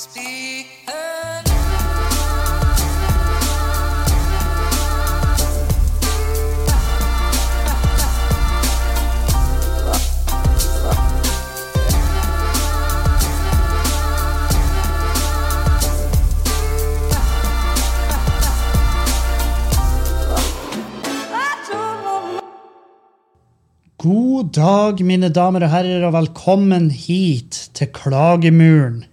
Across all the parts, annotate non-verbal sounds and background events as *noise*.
God dag, mine damer og herrer, og velkommen hit til Klagemuren.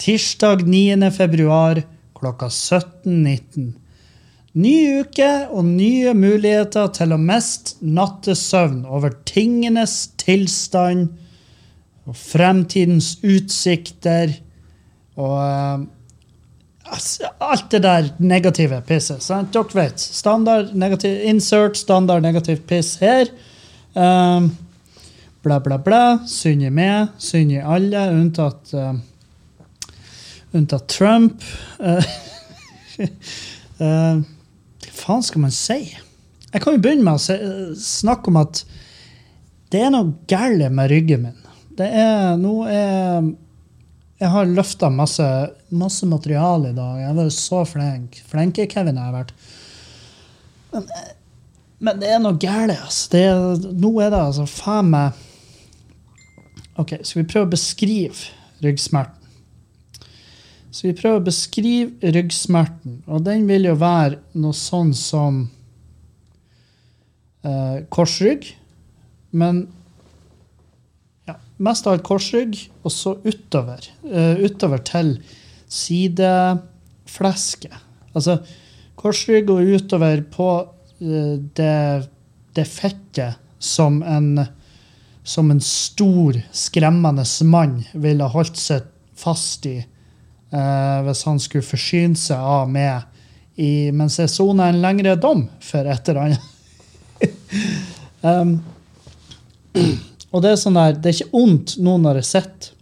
Tirsdag 9. februar klokka 17.19. Ny uke og nye muligheter til å miste nattesøvn over tingenes tilstand og fremtidens utsikter og eh, alt det der negative pisset. Sant? Dere vet. Standard negativ insert, standard negativ piss her. Um, bla, bla, bla. Synd i meg, synd i alle, unntatt uh, Unntatt Trump. Uh, uh, *laughs* hva faen skal man si? Jeg kan jo begynne med å se, snakke om at det er noe galt med ryggen min. Det er Nå er Jeg har løfta masse, masse materiale i dag. Jeg har vært så flink. Flenke-Kevin har jeg vært. Men men det er noe galt. Altså. Det nå er det altså faen meg Ok, skal vi prøve å beskrive ryggsmerten? Så vi prøver å beskrive ryggsmerten, og den vil jo være noe sånn som eh, korsrygg. Men ja, mest av alt korsrygg, og så utover. eh, utover til sideflesket. Altså korsrygg og utover på eh, det, det fettet som en, som en stor, skremmende mann ville holdt seg fast i eh, hvis han skulle forsyne seg av meg i, mens jeg soner en lengre dom for et eller annet. *laughs* um, *clears throat* og det er sånn der, det er ikke ondt nå når jeg sitter.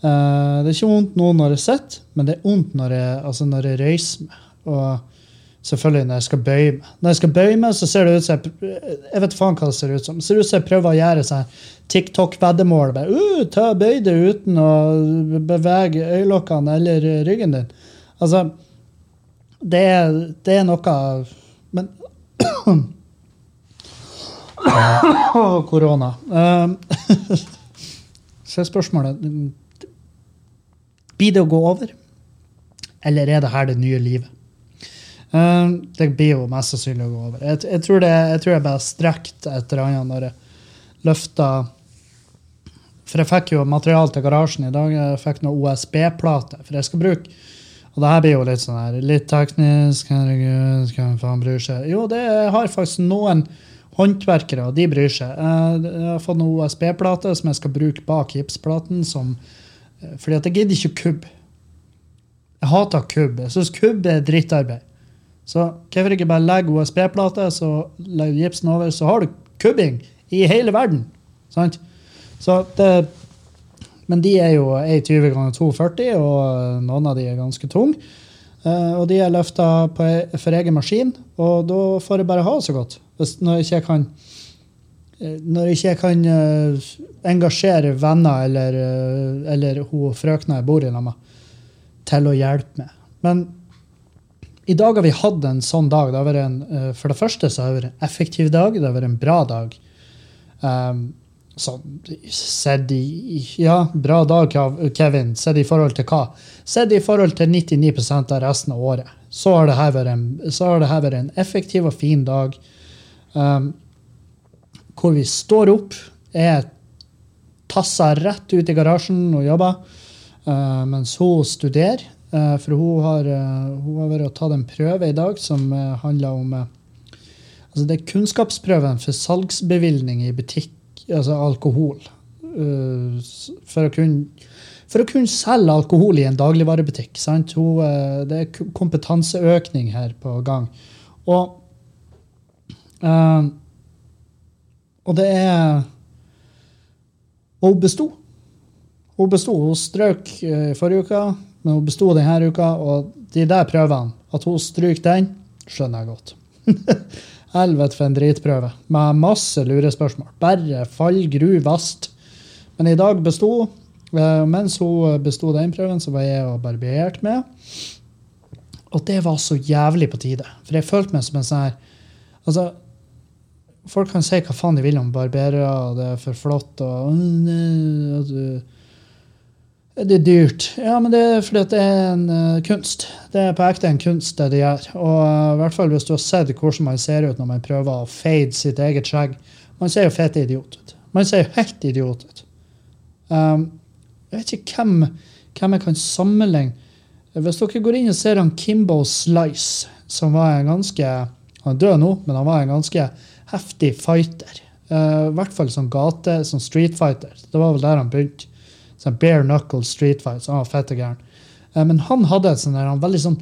Uh, det er ikke vondt nå når jeg sitter, men det er vondt når jeg, altså når jeg røyser meg. Og selvfølgelig når jeg skal bøye meg. Når jeg skal bøye meg, så ser det ut som jeg, jeg vet faen hva det ser ut som. Ser ut som jeg prøver å gjøre sånn TikTok-veddemål. Uh, ta Bøy deg uten å bevege øyelokkene eller ryggen din. Altså, det det er noe Men Åh, Korona. Um, *laughs* så er spørsmålet Blir det å gå over? Eller er det her det nye livet? Um, det blir jo mest sannsynlig å gå over. Jeg, jeg, tror, det, jeg tror jeg bare strekte et eller annet når jeg løfta For jeg fikk jo materiale til garasjen i dag. Jeg fikk noen OSB-plate. For jeg skal bruke Og det her blir jo litt sånn her, litt teknisk. Herregud, hvem faen bryr seg? Jo, det har faktisk noen håndverkere, og de bryr seg. Eh, Jeg har fått noen OSB-plate som jeg skal bruke bak gipsplaten. Som, eh, fordi at jeg gidder ikke kubb. Jeg hater kubb. Jeg syns kubb er drittarbeid. Så hvorfor ikke bare legge OSB-plate, så legger du gipsen over, så har du kubbing i hele verden. Sant? Så det, men de er jo 1,20 ganger 2,40, og noen av de er ganske tunge. Eh, og de er løfta for egen maskin, og da får jeg bare ha det så godt. Hvis, når jeg ikke kan eh, når jeg ikke kan uh, engasjere venner eller, uh, eller hun frøkna jeg bor lag med, til å hjelpe meg. Men i dag har vi hatt en sånn dag. Det en, eh, for det første så har det vært en effektiv dag. Det har vært en bra dag. Um, så sett i Ja, bra dag, Kev- Kevin. Sett i forhold til hva? Sett i forhold til 99% av resten av året. Så har det her vært en, her vært en effektiv og fin dag. Um, hvor vi står opp, er tassa rett ut i garasjen og jobber, uh, mens hun studerer. Eh, for hun har, eh, hun har vært og tatt en prøve i dag som uh, handler om eh, altså Det er kunnskapsprøven for salgsbevilgning i butikk, altså alkohol. Eh, for, å kunne, for å kunne selge alkohol i en dagligvarebutikk. Sant? Hun, eh, det er kompetanseøkning her på gang. Og eh, og det er Og hun besto. Hun besto. Hun strøk i forrige uke, men hun besto denne uka. Og de der prøvene, at hun stryker den, skjønner jeg godt. *laughs* Helvete for en dritprøve. Med masse lurespørsmål. Bare fall, gru, vast. Men i dag besto Eh, mens hun besto den prøven, så var jeg og barbiert med. Og det var så jævlig på tide. For jeg følte meg som en sånn her Altså, folk kan si hva faen de vil om barberere, og det er for flott, og, og, og du, det er dyrt. Ja, men det er fordi det er en uh, kunst. Det er på ekte en kunst, det de gjør. Og uh, i hvert fall hvis du har sett hvordan man ser ut når man prøver å fade sitt eget skjegg. Man ser jo fett idiot ut. Man ser jo helt idiot ut. Um, jeg vet ikke hvem, hvem jeg kan sammenligne Hvis dere går inn og ser han Kimbo Slice, som var en ganske Han er død nå, men han var en ganske heftig fighter. Uh, I hvert fall som gate, som street fighter. Det var vel der han begynte. Sånn bare knuckle street fight. Så han var fette gæren. Eh, men han hadde et sånn der, han veldig sånn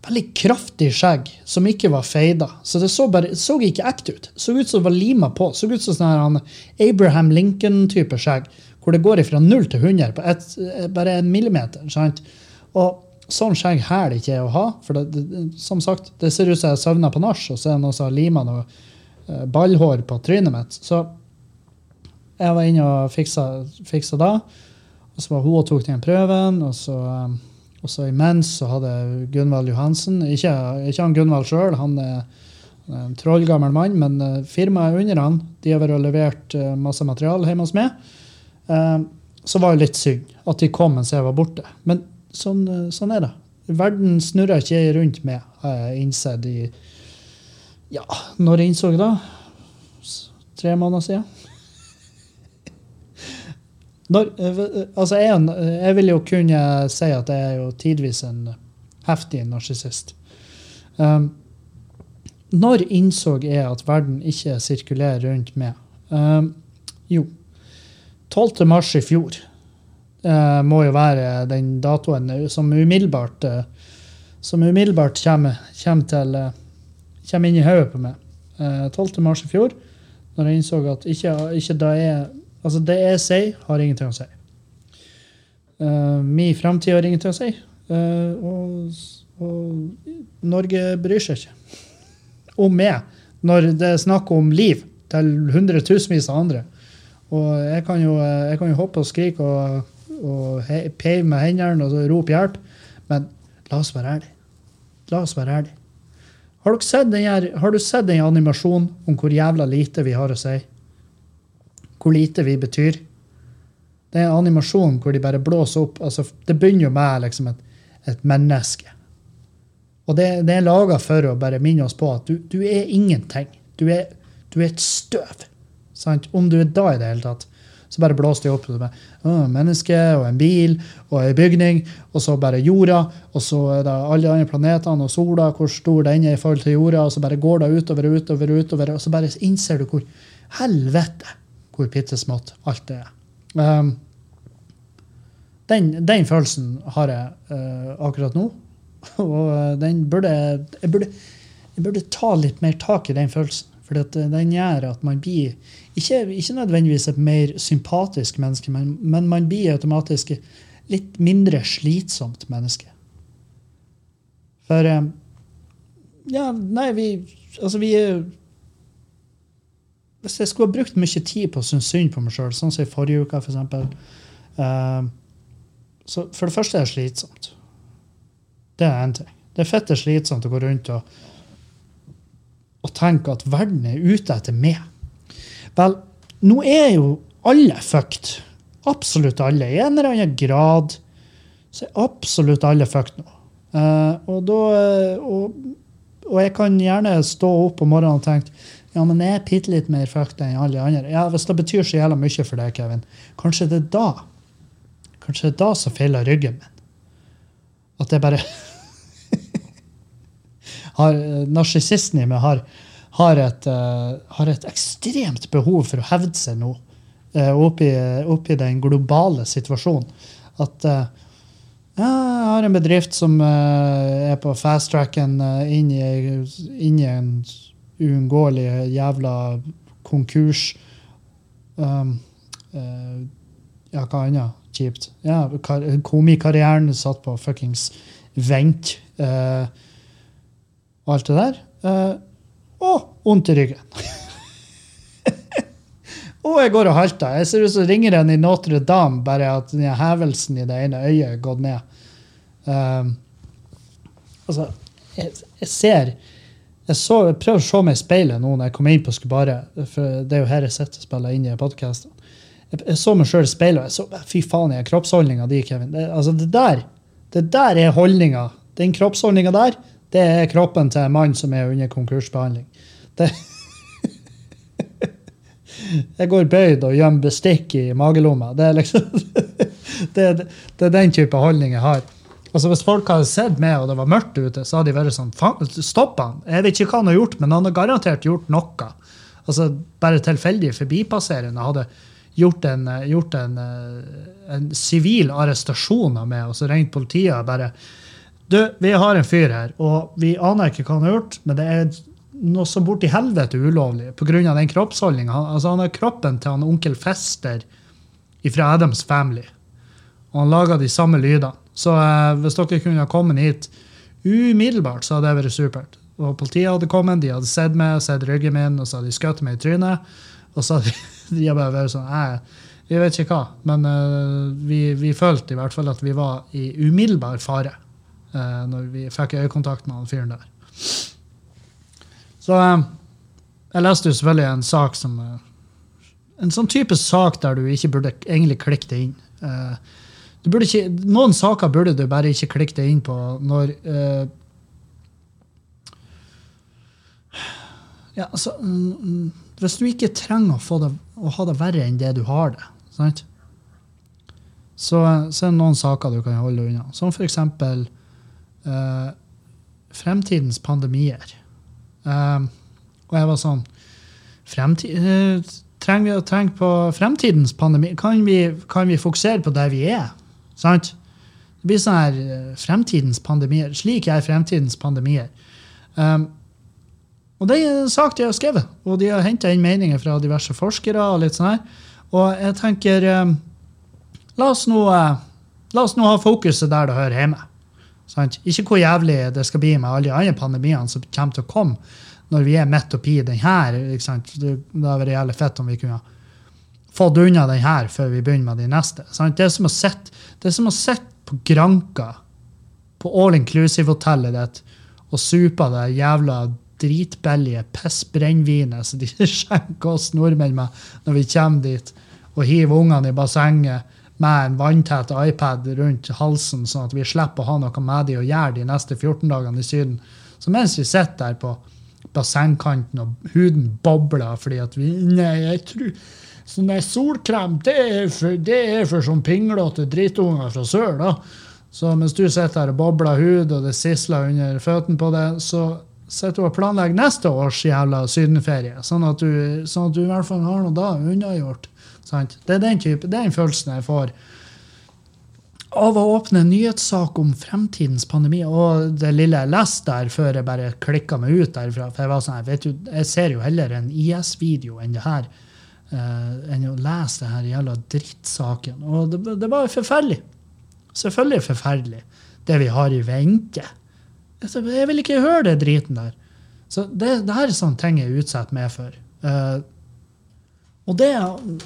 veldig kraftig skjegg som ikke var feida. Så det så, bare, så ikke ekte ut. Så ut som det var lima på. Så ut som sånn Abraham Lincoln-type skjegg, hvor det går fra 0 til 100 på et, bare en millimeter. sant? Og sånn skjegg hæler ikke jeg å ha. For det, det, som sagt, det ser ut som jeg søvner på nach, og så er det noen som har lima noe eh, ballhår på trynet mitt. Så jeg var inne og fiksa, fiksa da. Og så var hun og tok den prøven, og så, um, og så imens så hadde Gunvald Johansen Ikke, ikke han Gunvald sjøl, han er en trollgammel mann, men eh, firmaet under han, de har vært levert eh, masse materiale hjemme hos meg. Eh, Så var det litt synd at de kom mens jeg var borte. Men sånn, eh, sånn er det. Verden snurrer ikke rundt meg, har jeg innsett i Ja, når jeg innså det? Tre måneder siden? Når, eh, altså jeg, er en- jeg vil jo kunne si at jeg er jo tidvis en heftig narsissist. Um, når innså jeg at verden ikke sirkulerer rundt meg? Um, jo, 12. mars i fjor uh, må jo være den datoen som umiddelbart uh, som umiddelbart kommer, kommer, til, uh, kommer inn i hodet på meg. Eh, 12. mars i fjor, når jeg innså at ikke, ikke da jeg Altså, det jeg sier, har ingenting å si. Uh, min framtid har ingenting å si. Uh, og, og Norge bryr seg ikke om meg når det er snakk om liv til hundretusenvis av andre. Og jeg kan jo, jeg kan jo hoppe og skrike og, og peive med hendene og rope hjelp, men la oss være ærlige. La oss være ærlige. Har, har du sett den animasjonen om hvor jævla lite vi har å si? Hvor lite vi betyr? Det er animasjon hvor de bare blåser opp. altså Det begynner jo med liksom et, et menneske. Og det, det er laga for å bare minne oss på at du, du er ingenting. Du er, du er et støv. Sant? Om du er da i det hele tatt. Så bare blåser de opp. Og bare, menneske og en bil og en bygning, og så bare jorda, og så er det alle de andre planetene og sola, hvor stor den er i forhold til jorda, og så bare går det utover, utover, utover, og så bare innser du hvor helvete hvor bitte smått alt det er. Um, den, den følelsen har jeg uh, akkurat nå. *laughs* Og eh, den burde jeg, burde jeg burde ta litt mer tak i den følelsen. For den gjør at man blir ikke, ikke nødvendigvis et mer sympatisk menneske, men, men man blir automatisk litt mindre slitsomt menneske. For eh, Ja, nei, vi Altså, vi er Hvis jeg skulle ha brukt mye tid på å synes synd på meg sjøl, sånn som i forrige uke, for eksempel, eh, så for det første er det slitsomt. Det er én ting. Det er fette slitsomt å gå rundt og, og tenke at verden er ute etter meg. Vel, nå er jo alle fucked. Absolutt alle. I en eller annen grad så er absolutt alle fucked nå. Uh, og, da, uh, og, og jeg kan gjerne stå opp om morgenen og tenke ja, men jeg er bitte litt mer fucked enn alle andre. Ja, Hvis det betyr så jævla mye for deg, Kevin, kanskje det er da Kanskje det er da som feiler ryggen min. At jeg bare *laughs* har, Narsissisten i meg har, har, et, uh, har et ekstremt behov for å hevde seg nå uh, oppi, oppi den globale situasjonen. At uh, jeg har en bedrift som eh, er på fast-tracken inn, inn i en uunngåelig jævla konkurs. Um, uh, ja, hva annet kjipt? Ja, kar komikarrieren satt på fuckings vent. og alt det der. Uh, og vondt i ryggen. *laughs* og jeg går og halter. Jeg ser ut som ringeren i Notre-Dame, bare at den hevelsen i det ene øyet er gått ned. Altså, jeg, jeg ser jeg, så, jeg prøver å se meg i speilet nå når jeg kom inn på Skubare. For det er jo her jeg sitter og spiller inn i podkasten. Jeg, jeg så meg sjøl i speilet, jeg så fy faen, i kroppsholdninga di, Kevin. Det, altså, det der det der er holdninga. Den kroppsholdninga der, det er kroppen til en mann som er under konkursbehandling. Det *laughs* Jeg går bøyd og gjemmer bestikk i magelomma. Det er liksom *laughs* det, det, det er den type holdning jeg har. Altså Hvis folk hadde sett meg, og det var mørkt ute, så hadde de vært sånn stopp han! Jeg vet ikke hva han har gjort, men han har garantert gjort noe. Altså Bare tilfeldig forbipasserende hadde gjort en, gjort en, eh, en sivil arrestasjon av meg, og så ringt politiet og bare Du, vi har en fyr her, og vi aner ikke hva han har gjort, men det er noe så borti helvete ulovlig pga. den kroppsholdninga. Altså, han har kroppen til han onkel Fester fra Adams Family. Og han lager de samme lydene. Så eh, hvis dere kunne ha kommet hit umiddelbart, så hadde det vært supert. Og politiet hadde kommet, de hadde sett meg, sett ryggen min, og så hadde de skutt meg i trynet. Og så hadde *laughs* de bare vært sånn vi vet ikke hva. Men eh, vi, vi følte i hvert fall at vi var i umiddelbar fare eh, når vi fikk øyekontakt med han fyren der. Så eh, jeg leste jo selvfølgelig en sak som eh, En sånn type sak der du ikke burde egentlig klikke deg inn. Burde ikke, noen saker burde du bare ikke klikke deg inn på når uh, ja, altså, mm, Hvis du ikke trenger å, det, å ha det verre enn det du har det, sant? Så, så er det noen saker du kan holde unna. Som for eksempel eh, fremtidens pandemier. Uh, og jeg var sånn fremtid, uh, Trenger vi å tenke på fremtidens pandemi? Kan vi, kan vi fokusere på der vi er? Sant? Det blir sånn her eh, fremtidens pandemier. Slik er fremtidens pandemier. Um, og det er en sak de har skrevet, og de har henta inn meninger fra diverse forskere. Og litt sånn her. Og jeg tenker um, la, oss nå, uh, la oss nå ha fokuset der det hører hjemme. Sant? Ikke hvor jævlig det skal bli med alle de andre pandemiene som kommer til å komme når vi er midt oppi den her. Det hadde vært jævlig fett om vi kunne fått unna den her før vi begynner med de neste. Sant? Det er som å sitte på Granka på all inclusive-hotellet ditt og supe det jævla dritbillige pissbrennevinet som de *laughs* skjenker oss nordmenn med når vi kommer dit, og hiver ungene i bassenget med en vanntett iPad rundt halsen, sånn at vi slipper å ha noe med de å gjøre de neste 14 dagene i Syden. Så mens vi sitter der på bassengkanten og huden bobler fordi at vi Nei, jeg tror Sånn der solkrem, det er for, det er for sånn pinglete drittunger fra sør, da. Så mens du sitter her og bobler hud, og det sisler under føttene på deg, så sitter du og planlegger neste års jævla sydenferie. Sånn at du, sånn at du i hvert fall har noe da unnagjort. Sant? Det er den type, den følelsen jeg får av å åpne en nyhetssak om fremtidens pandemi. Og det lille jeg leste der før jeg bare klikka meg ut derfra. For jeg var sånn, vet du, jeg ser jo heller en IS-video enn det her. Eh, enn å lese det her jævla drittsaken. Og det, det var forferdelig. Selvfølgelig forferdelig, det vi har i vente. Altså, Jeg vil ikke høre det driten der. Så det, det her er sånne ting jeg utsetter meg for. Eh, og det,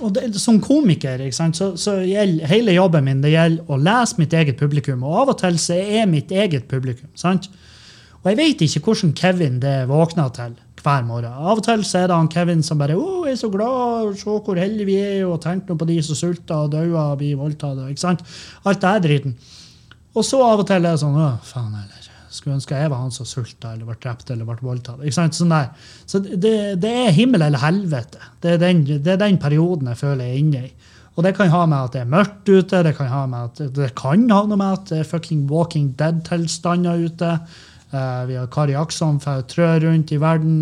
og det, som komiker ikke sant, så, så gjelder hele jobben min det gjelder å lese mitt eget publikum. Og av og til så er mitt eget publikum. sant? Og jeg vet ikke hvordan Kevin det våkna til hver morgen. Av og til så er det han Kevin som bare å, jeg er så glad, se hvor heldige vi er, og tenk nå på de som sulter og dauer og blir voldtatt. ikke sant? Alt det er driten. Og så av og til er det sånn å, faen heller. Skulle ønske jeg var han som sulta eller ble drept eller ble voldtatt. ikke sant? Sånn der. Så det, det er himmel eller helvete. Det er, den, det er den perioden jeg føler jeg er inne i. Og det kan ha med at det er mørkt ute, det kan ha med at det kan ha noe med at det er fucking Walking Dead-tilstander ute. Eh, vi har Kari Akson som trør trø rundt i verden,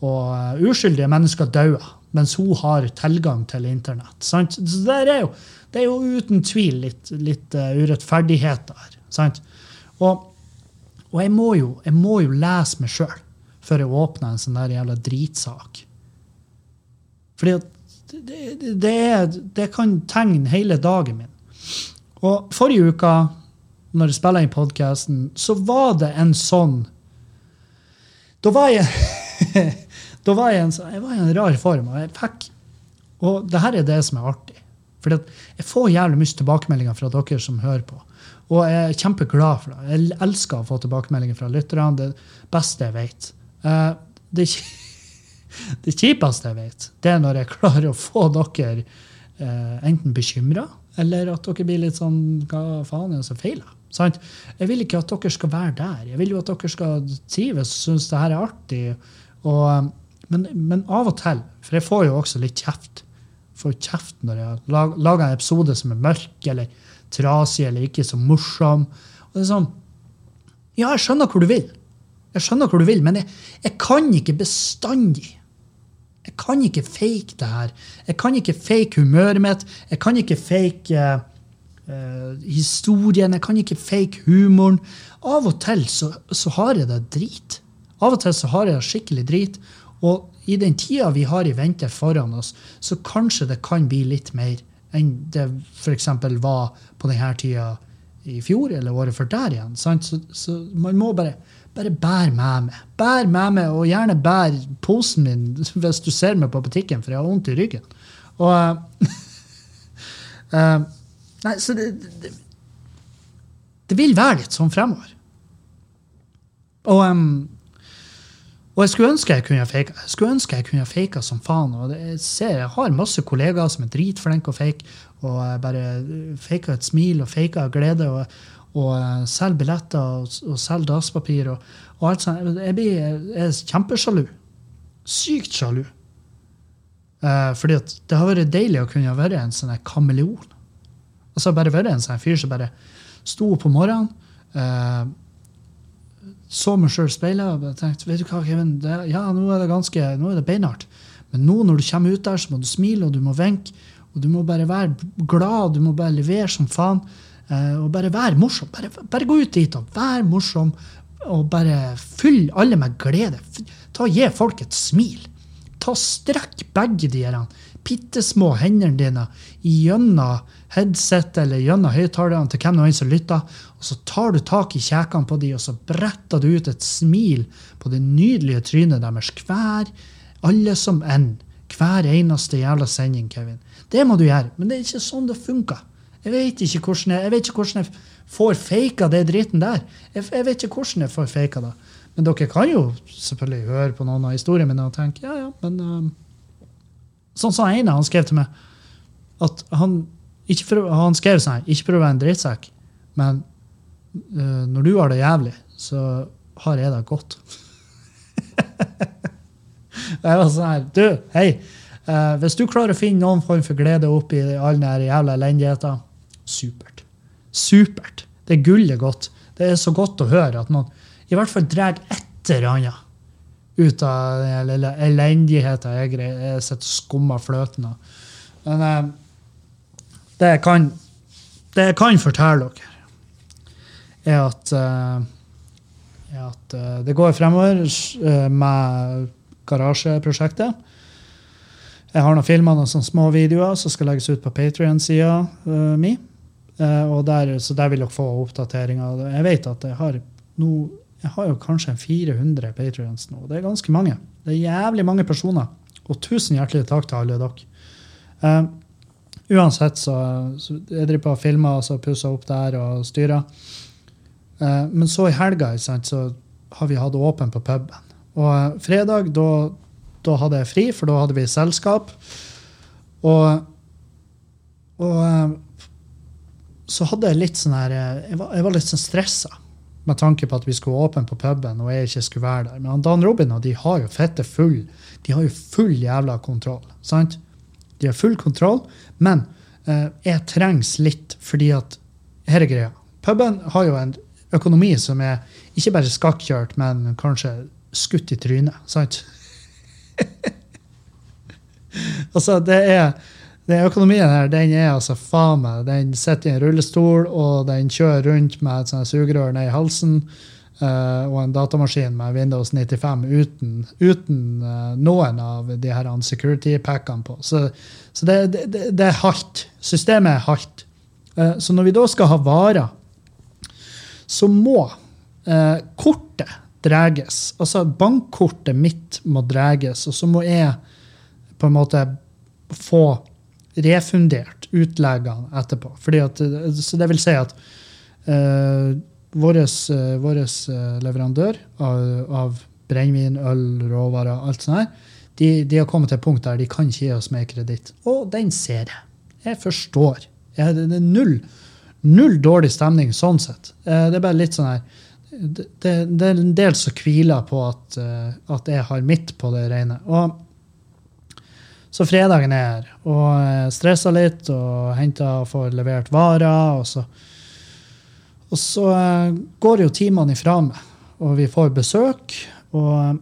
og eh, uskyldige mennesker dauer mens hun har tilgang til internett. Sant? Så det er jo, det er jo uten tvil litt, litt eh, urettferdigheter her. Sant? Og, og jeg, må jo, jeg må jo lese meg sjøl før jeg åpner en sånn der jævla dritsak. Fordi det, det, det, det kan tegne hele dagen min. Og forrige uka, når jeg spiller inn podkasten, så var det en sånn Da var jeg *laughs* Da var jeg en, jeg var i en rar form. og Jeg fikk Og det her er det som er artig. For jeg får jævlig mye tilbakemeldinger fra dere som hører på. Og jeg er kjempeglad for det. Jeg elsker å få tilbakemeldinger fra lytterne. Det beste jeg vet. Eh, det, *laughs* det kjipeste jeg vet, det er når jeg klarer å få dere eh, enten bekymra, eller at dere blir litt sånn Hva faen er det som feiler? Sant? Jeg vil ikke at dere skal være der. Jeg vil jo at dere skal trives og synes det her er artig. Og, men, men av og til, for jeg får jo også litt kjeft får kjeft når jeg lager en episode som er mørk eller trasig eller ikke så morsom. Og det er sånn Ja, jeg skjønner hvor du vil, Jeg skjønner hvor du vil, men jeg, jeg kan ikke bestandig. Jeg kan ikke fake det her. Jeg kan ikke fake humøret mitt. Jeg kan ikke fake eh, eh, historien. Jeg kan ikke fake humoren. Av og til så, så har jeg det drit. Av og til så har jeg det skikkelig drit. Og i den tida vi har i vente foran oss, så kanskje det kan bli litt mer enn det f.eks. var på denne tida i fjor eller året før der igjen. Så, så man må bare, bare bære med meg. Bær med meg, og gjerne bær posen min *laughs* hvis du ser meg på butikken, for jeg har vondt i ryggen. Og uh, eh, *laughs* Nei, så det, det, det vil være litt sånn fremover. Og, um, og jeg skulle ønske jeg kunne fake. Jeg skulle ønske jeg kunne faka som faen. Og jeg, ser, jeg har masse kollegaer som er dritflinke å fake. Og jeg bare faker et smil og faker glede. Og, og eh, selger billetter og, og selger dasspapir. Og, og alt sånt. Jeg, blir, jeg er kjempesjalu. Sykt sjalu. Eh, fordi det har vært deilig å kunne være en sånn her kameleon. Altså bare det en sånn fyr som bare sto opp om morgenen, eh, så meg sjøl i speilet og tenkte vet du hva, Kevin, det, ja, nå er det ganske, nå er det beinhardt. Men nå når du kommer ut der, så må du smile og du må vinke. Og du må bare være glad, du må bare levere som faen. Eh, og bare være morsom. Bare, bare gå ut dit og være morsom. Og bare fyll alle med glede. Ta og Gi folk et smil. Ta og Strekk begge de bitte små hendene dine gjennom headset eller gjennom høyttalerne til hvem nå enn som lytter, og så tar du tak i kjekene på dem, og så bretter du ut et smil på det nydelige trynet deres hver, alle som en. Hver eneste jævla sending, Kevin. Det må du gjøre, men det er ikke sånn det funker. Jeg vet ikke hvordan jeg, jeg, ikke hvordan jeg får faka det dritten der. Jeg, jeg vet ikke hvordan jeg får faka det. Men dere kan jo selvfølgelig høre på noen av historiene mine og tenke ja, ja, men um, Sånn sa ene, han skrev til meg at han for, Han skrev sånn ikke prøv å være en drittsekk, men uh, når du har det jævlig, så har jeg det godt. *laughs* Jeg var sånn her, du, hei, Uh, hvis du klarer å finne noen form for glede oppi all den jævla elendigheten, supert. Supert. Det er gullet godt. Det er så godt å høre at noen i hvert fall drar et eller annet ut av den lille elendigheten jeg, jeg sitter og skummer fløten av. Men eh, det jeg kan, det jeg kan fortelle dere, er at, eh, er at eh, det går fremover eh, med garasjeprosjektet. Jeg har noen filmer, noen sånne små videoer som skal legges ut på Patrion-sida mi. Uh, der, så der vil dere få oppdateringer. Jeg vet at jeg har no, jeg har jo kanskje 400 Patrions nå. Det er ganske mange. Det er jævlig mange personer. Og tusen hjertelig takk til alle dere. Eh, uansett, så, så jeg driver på og filmer og så pusser opp der og styrer. Eh, men så i helga sant, så har vi hatt åpen på puben. Og eh, fredag, da, hadde jeg fri, for da hadde vi selskap. Og, og eh, så hadde jeg litt sånn her eh, Jeg var, jeg var litt sånn stressa med tanke på at vi skulle åpne på puben og jeg ikke skulle være der. Men Dan Robin og de har jo fette full De har jo full jævla kontroll. sant? De har full kontroll, men eh, jeg trengs litt fordi at Her er greia. Puben har jo en økonomi som er ikke bare skakkjørt, men kanskje skutt i trynet. sant? *laughs* altså, det er den økonomien her, den er altså faen meg Den sitter i en rullestol, og den kjører rundt med et sugerør ned i halsen. Eh, og en datamaskin med Windows 95 uten, uten uh, noen av de her security-packene på. Så, så det, det, det, er hardt. Systemet er hardt. Uh, så når vi da skal ha varer, så må eh, kortet dreges. Altså bankkortet mitt må dreges, og så må jeg på en måte få refundert utleggene etterpå. At, så det vil si at uh, vår uh, leverandør av, av brennevin, øl, råvarer, alt sånt her, de, de, har kommet til et punkt der de kan ikke gi oss mer kreditt. Og den ser jeg. Jeg forstår. Jeg, det er null, null dårlig stemning sånn sett. Uh, det er bare litt sånn her det, det, det, er en del som hviler på at, at jeg har mitt på det rene. Og så fredagen er her, og jeg stressa litt og henta og får levert varer. Og så, og så eh, går jo timene ifra meg, og vi får besøk. Og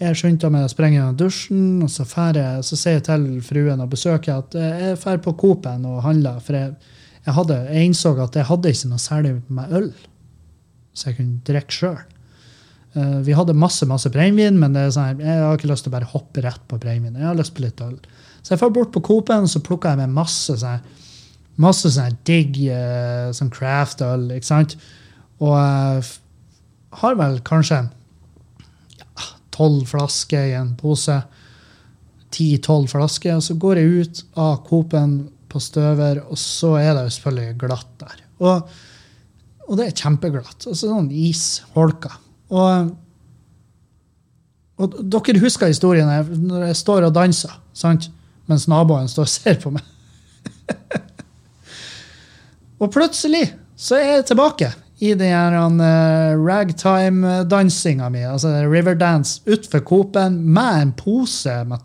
jeg skynder meg å sprenge gjennom dusjen, og så, jeg, så sier jeg til fruen og besøker at jeg drar på coop og handler. For jeg, jeg, hadde, jeg, innså at jeg hadde ikke noe særlig med øl, så jeg kunne drikke sjøl. Uh, vi hadde masse masse brennevin, men sånn, jeg har ikke lyst til å bare hoppe rett på brennevin. Jeg har lyst på litt øl. Så jeg drar bort på Coop-en så plukker jeg med masse sånn, masse sånn digg uh, sånn craft-øl. ikke sant? Og uh, har vel kanskje tolv ja, flasker i en pose. Ti-tolv flasker. Og så går jeg ut av Coop-en på støver, og så er det jo selvfølgelig glatt der. Og, og det er kjempeglatt. Altså sånn isholka. Og, og dere husker historien når jeg står og danser sant? mens naboen står og ser på meg. *laughs* og plutselig så er jeg tilbake i den uh, ragtime-dansinga mi, altså Riverdance, utfor Coop-en med en pose med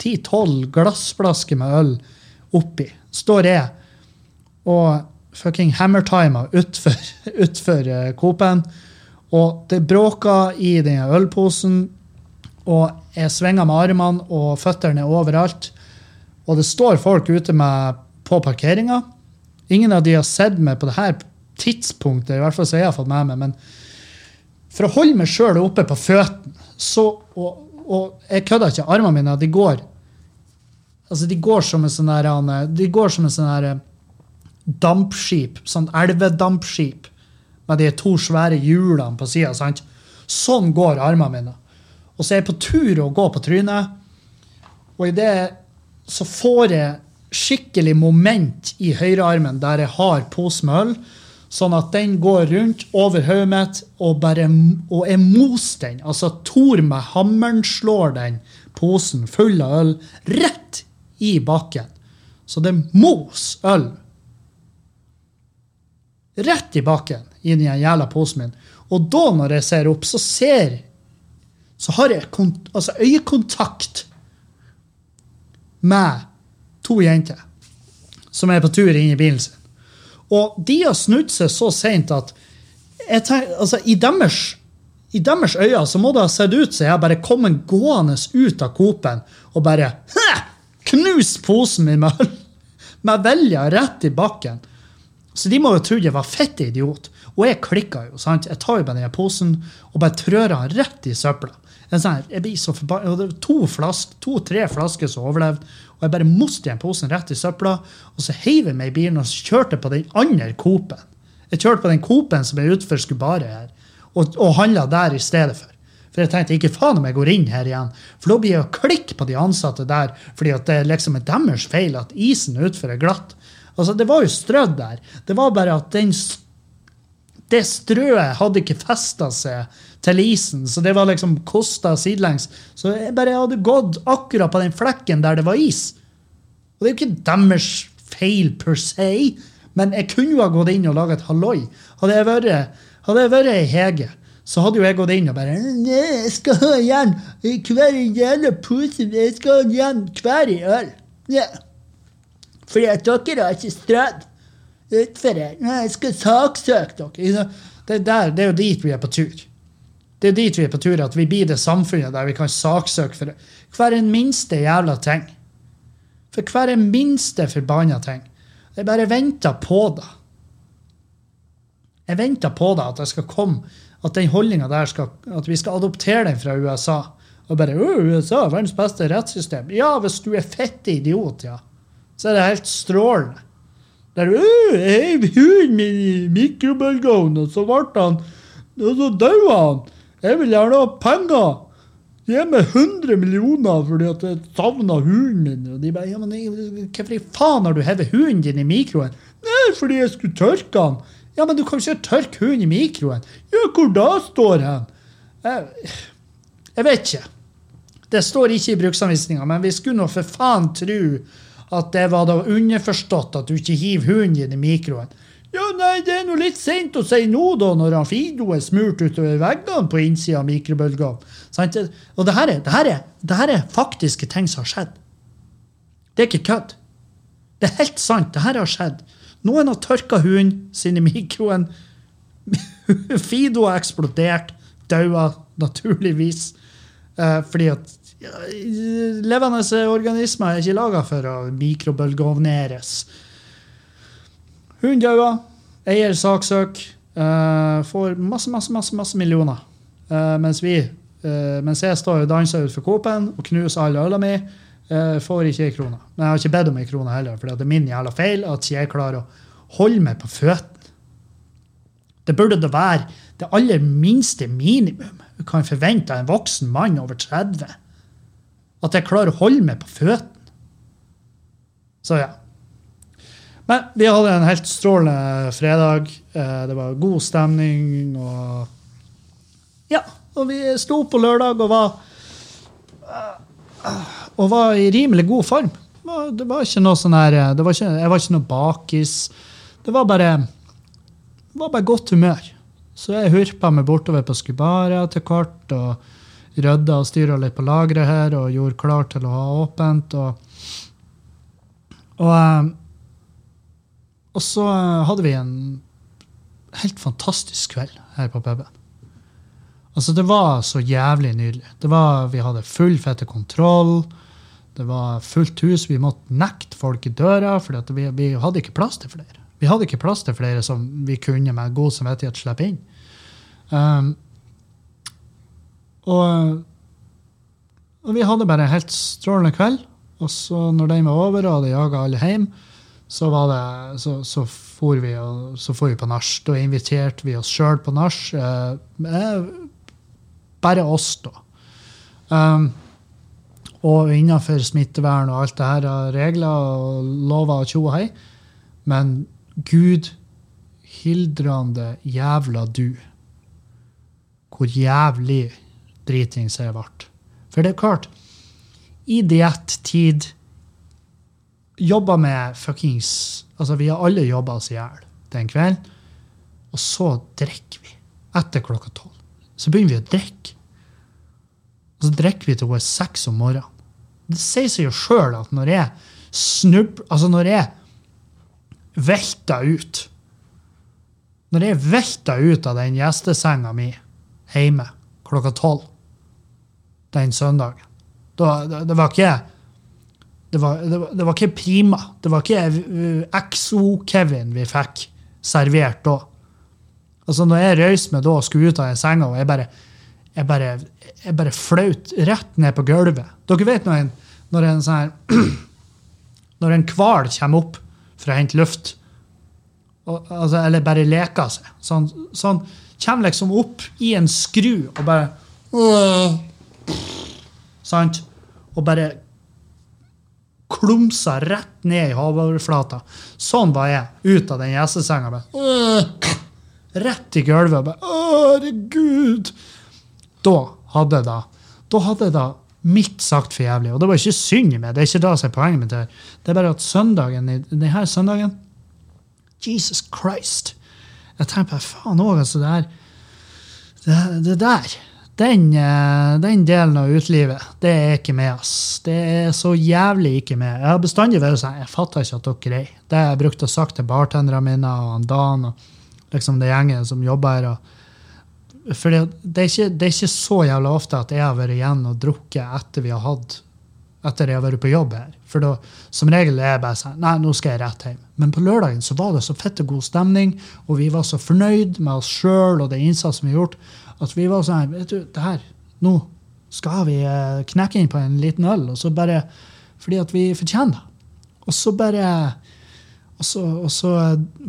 ti-tolv glassflasker med øl oppi. Står jeg og fucking hammertimer utfor, *laughs* utfor uh, Coop-en og det bråker i den ølposen, og jeg svinger med armene, og føttene er overalt. Og det står folk ute med, på parkeringa. Ingen av de har sett meg på dette tidspunktet, i hvert fall så jeg har fått med meg. Men for å holde meg sjøl oppe på føttene, så og, og jeg kødder ikke, armene mine de går altså de går som en sånn der, de går som en sånn der eh, dampskip, sånn elvedampskip med de to svære hjulene på sida. Sånn går armene mine. Og så er jeg på tur å gå på trynet, og i det så får jeg skikkelig moment i høyrearmen der jeg har pose med øl, sånn at den går rundt over hodet mitt og, bare, og jeg moser den. Altså Tor med hammeren slår den posen full av øl rett i bakken. Så det mos øl rett i bakken i den jævla posen min. Og da, når jeg ser opp, så ser Så har jeg altså øyekontakt med to jenter som er på tur inn i bilen sin. Og de har snudd seg så seint at tenker, altså, i, deres, i deres øyne så må det ha sett ut som jeg bare kommet gående ut av Coop-en og bare Knus posen min med, *laughs* med velja rett i bakken. Så de må jo tro jeg var fett idiot. Og jeg klikka jo. sant? Jeg tar jo bare den posen og bare trør han rett i søpla. Sånn, jeg blir så forbanna. Det var to, flask, to-tre flasker som overlevde. Og jeg bare moste igjen posen rett i søpla, og så heiv jeg meg i bilen og kjørte på den andre Coop-en. Jeg kjørte på den Coop-en som er utenfor Skubaret her, og, og handla der i stedet for. For jeg tenkte ikke faen om jeg går inn her igjen. For da blir jeg klikk på de ansatte der, fordi det liksom er deres feil at isen utenfor er glatt. Altså, Det var jo strødd der. Det var bare at den, det strøet hadde ikke festa seg til isen, så det var liksom kosta sidelengs. Så jeg bare hadde gått akkurat på den flekken der det var is. Og det er jo ikke deres feil per se, men jeg kunne jo ha gått inn og laga et halloi. Hadde jeg vært, hadde ei Hege, så hadde jo jeg gått inn og bare Jeg skal ha igjen hver jævla pose. Jeg skal ha igjen hver øl. Ja. Fordi dere har ikke strødd utfor her. Jeg skal saksøke dere. Det, der, det er jo dit vi er på tur. Det er dit vi er på tur, at vi blir det samfunnet der vi kan saksøke for hver en minste jævla ting. For hver en minste forbanna ting. Jeg bare venter på det. Jeg venter på det, at det skal komme, at den holdninga der skal, at vi skal adoptere den fra USA. Og bare USA, verdens beste rettssystem. Ja, hvis du er fette idiot, ja så er det helt strålende. Der heiv hunden min i mikrobølgeovnen, og så ble han Og så døde han. Jeg vil gjerne ha penger. Gi meg 100 millioner fordi at jeg savna hunden min. Og de bare ja, men Hvorfor i faen har du hevet hunden din i mikroen? Nei, fordi jeg skulle tørke den. Ja, men du kan ikke tørke hunden i mikroen. Ja, hvor da står han?» Jeg, jeg vet ikke. Det står ikke i bruksanvisninga, men vi skulle nå for faen tro at det var da underforstått at du ikke hiver hunden din i mikroen. Ja, nei, det er nå litt seint å si nå, da, når han Fido er smurt utover veggene på innsida av mikrobølgeovnen. Og det her, er, det, her er, det her er faktiske ting som har skjedd. Det er ikke kødd. Det er helt sant. Det her har skjedd. Noen har tørka hunden sin i mikroen. *laughs* Fido har eksplodert. Daua, naturligvis. Eh, fordi at ja, levende organismer er ikke laga for å mikrobølgeovneres. Hunden dauer. Eier saksøk. Uh, får masse, masse, masse, masse millioner. Uh, mens vi uh, mens jeg står og danser utenfor Coop-en og knuser all øla mi, får ikke ei krone. Men jeg har ikke bedt om ei krone heller, for det er min jævla feil at jeg klarer å holde meg på føttene. Det burde da være det aller minste minimum du kan forvente av en voksen mann over 30. At jeg klarer å holde meg på føttene. Så ja. Men vi hadde en helt strålende fredag. Eh, Det var god stemning og Ja. Og vi sto på lørdag og var eh, og var i rimelig god form. Det var, ikke noe sånn her ikke, Jeg var ikke noe bakis. Det var bare det var bare godt humør. Så jeg hurpa meg bortover på Skubara til kort og rydda og styra litt på lageret her og gjorde klar til å ha åpent. Og, og, eh, og så eh, hadde vi en helt fantastisk kveld her på puben. Altså, det var så jævlig nydelig. Det var, vi hadde full fette kontroll. Det var fullt hus. Vi måtte nekte folk i døra, for vi, vi hadde ikke plass til flere. Vi hadde ikke plass til flere som vi kunne med god samvittighet slippe inn. Um, og, og vi hadde bare en helt strålende kveld. Og så når den var over og hadde jaga alle hjem, så, var det, så, så, for vi, og, så for vi på nach. Da inviterte vi oss sjøl på nach. Eh, bare oss, da. Um, og innenfor smittevern og alt det her av regler og lover og tjo og hei. Men Gud hildrande jævla du. Hvor jævlig dritings jeg ble. For det er klart, i diettid Jobba med fuckings Altså, vi har alle jobba oss i hjel den kvelden. Og så drikker vi etter klokka tolv. Så begynner vi å drikke. Og så drikker vi til hun er seks om morgenen. Det sier seg jo sjøl at når jeg snubler Altså, når jeg velter ut Når jeg velter ut av den gjestesenga mi hjemme klokka tolv den søndagen da, det, det var ikke det var, det, var, det var ikke prima. Det var ikke uh, XO-Kevin vi fikk servert da. Altså Når jeg røyste meg da og skulle ut av den senga, og jeg bare, jeg bare, jeg bare flaut rett ned på gulvet Dere vet når en, når en sånn *clears throat* Når en hval kommer opp for å hente luft, og, altså, eller bare leker seg Sånn, sånn kommer liksom opp i en skru og bare *clears throat* Sant? Og bare klumsa rett ned i havoverflata. Sånn var jeg. Ut av den gjestesenga. øh, Rett i gulvet. bare, Herregud! Da hadde jeg da Da hadde da mitt sagt for jævlig. Og det var ikke synd i meg. Det er ikke det som er poenget mitt. her. Det er bare at søndagen, denne søndagen Jesus Christ! Jeg tenker på faen òg, altså. Det her det, det der den, eh, den delen av utelivet, det er ikke med, ass. Det er så jævlig ikke med. Jeg har bestandig vært sånn Jeg fatter ikke at dere er Det har jeg brukt å sagt til bartenderne mine og Dan og liksom det gjengen som jobber her. for det, det, er ikke, det er ikke så jævla ofte at jeg har vært igjen og drukket etter vi har hatt etter jeg har vært på jobb her. For da, som regel er jeg bare sånn Nei, nå skal jeg rett hjem. Men på lørdagen så var det så fette god stemning, og vi var så fornøyd med oss sjøl og den innsatsen vi har gjort, at vi var sånn Vet du, det her Nå skal vi eh, knekke inn på en liten øl, og så bare Fordi at vi fortjener det. Og så bare og så, og så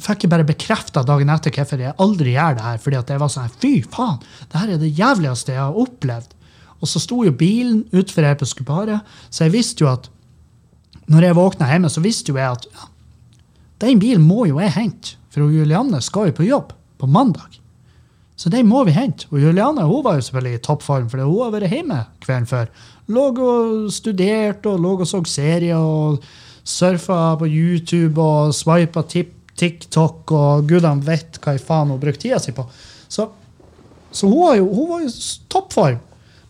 fikk jeg bare bekrefta dagen etter hvorfor jeg aldri gjør det her. fordi at jeg var sånn Fy faen! Det her er det jævligste jeg har opplevd. Og så sto jo bilen utfor her på Skuparet, så jeg visste jo at når jeg våkna hjemme, så visste jo jeg at ja, den bilen må jo jeg hente, for Julianne skal jo på jobb på mandag. Så den må vi hente. Og Juliane hun var jo selvfølgelig i toppform, for hun har vært hjemme kvelden før. Lå og studerte og lå og så serier og surfa på YouTube og swipa TikTok og gudene vet hva i faen hun brukte tida si på. Så, så hun, var jo, hun var jo toppform.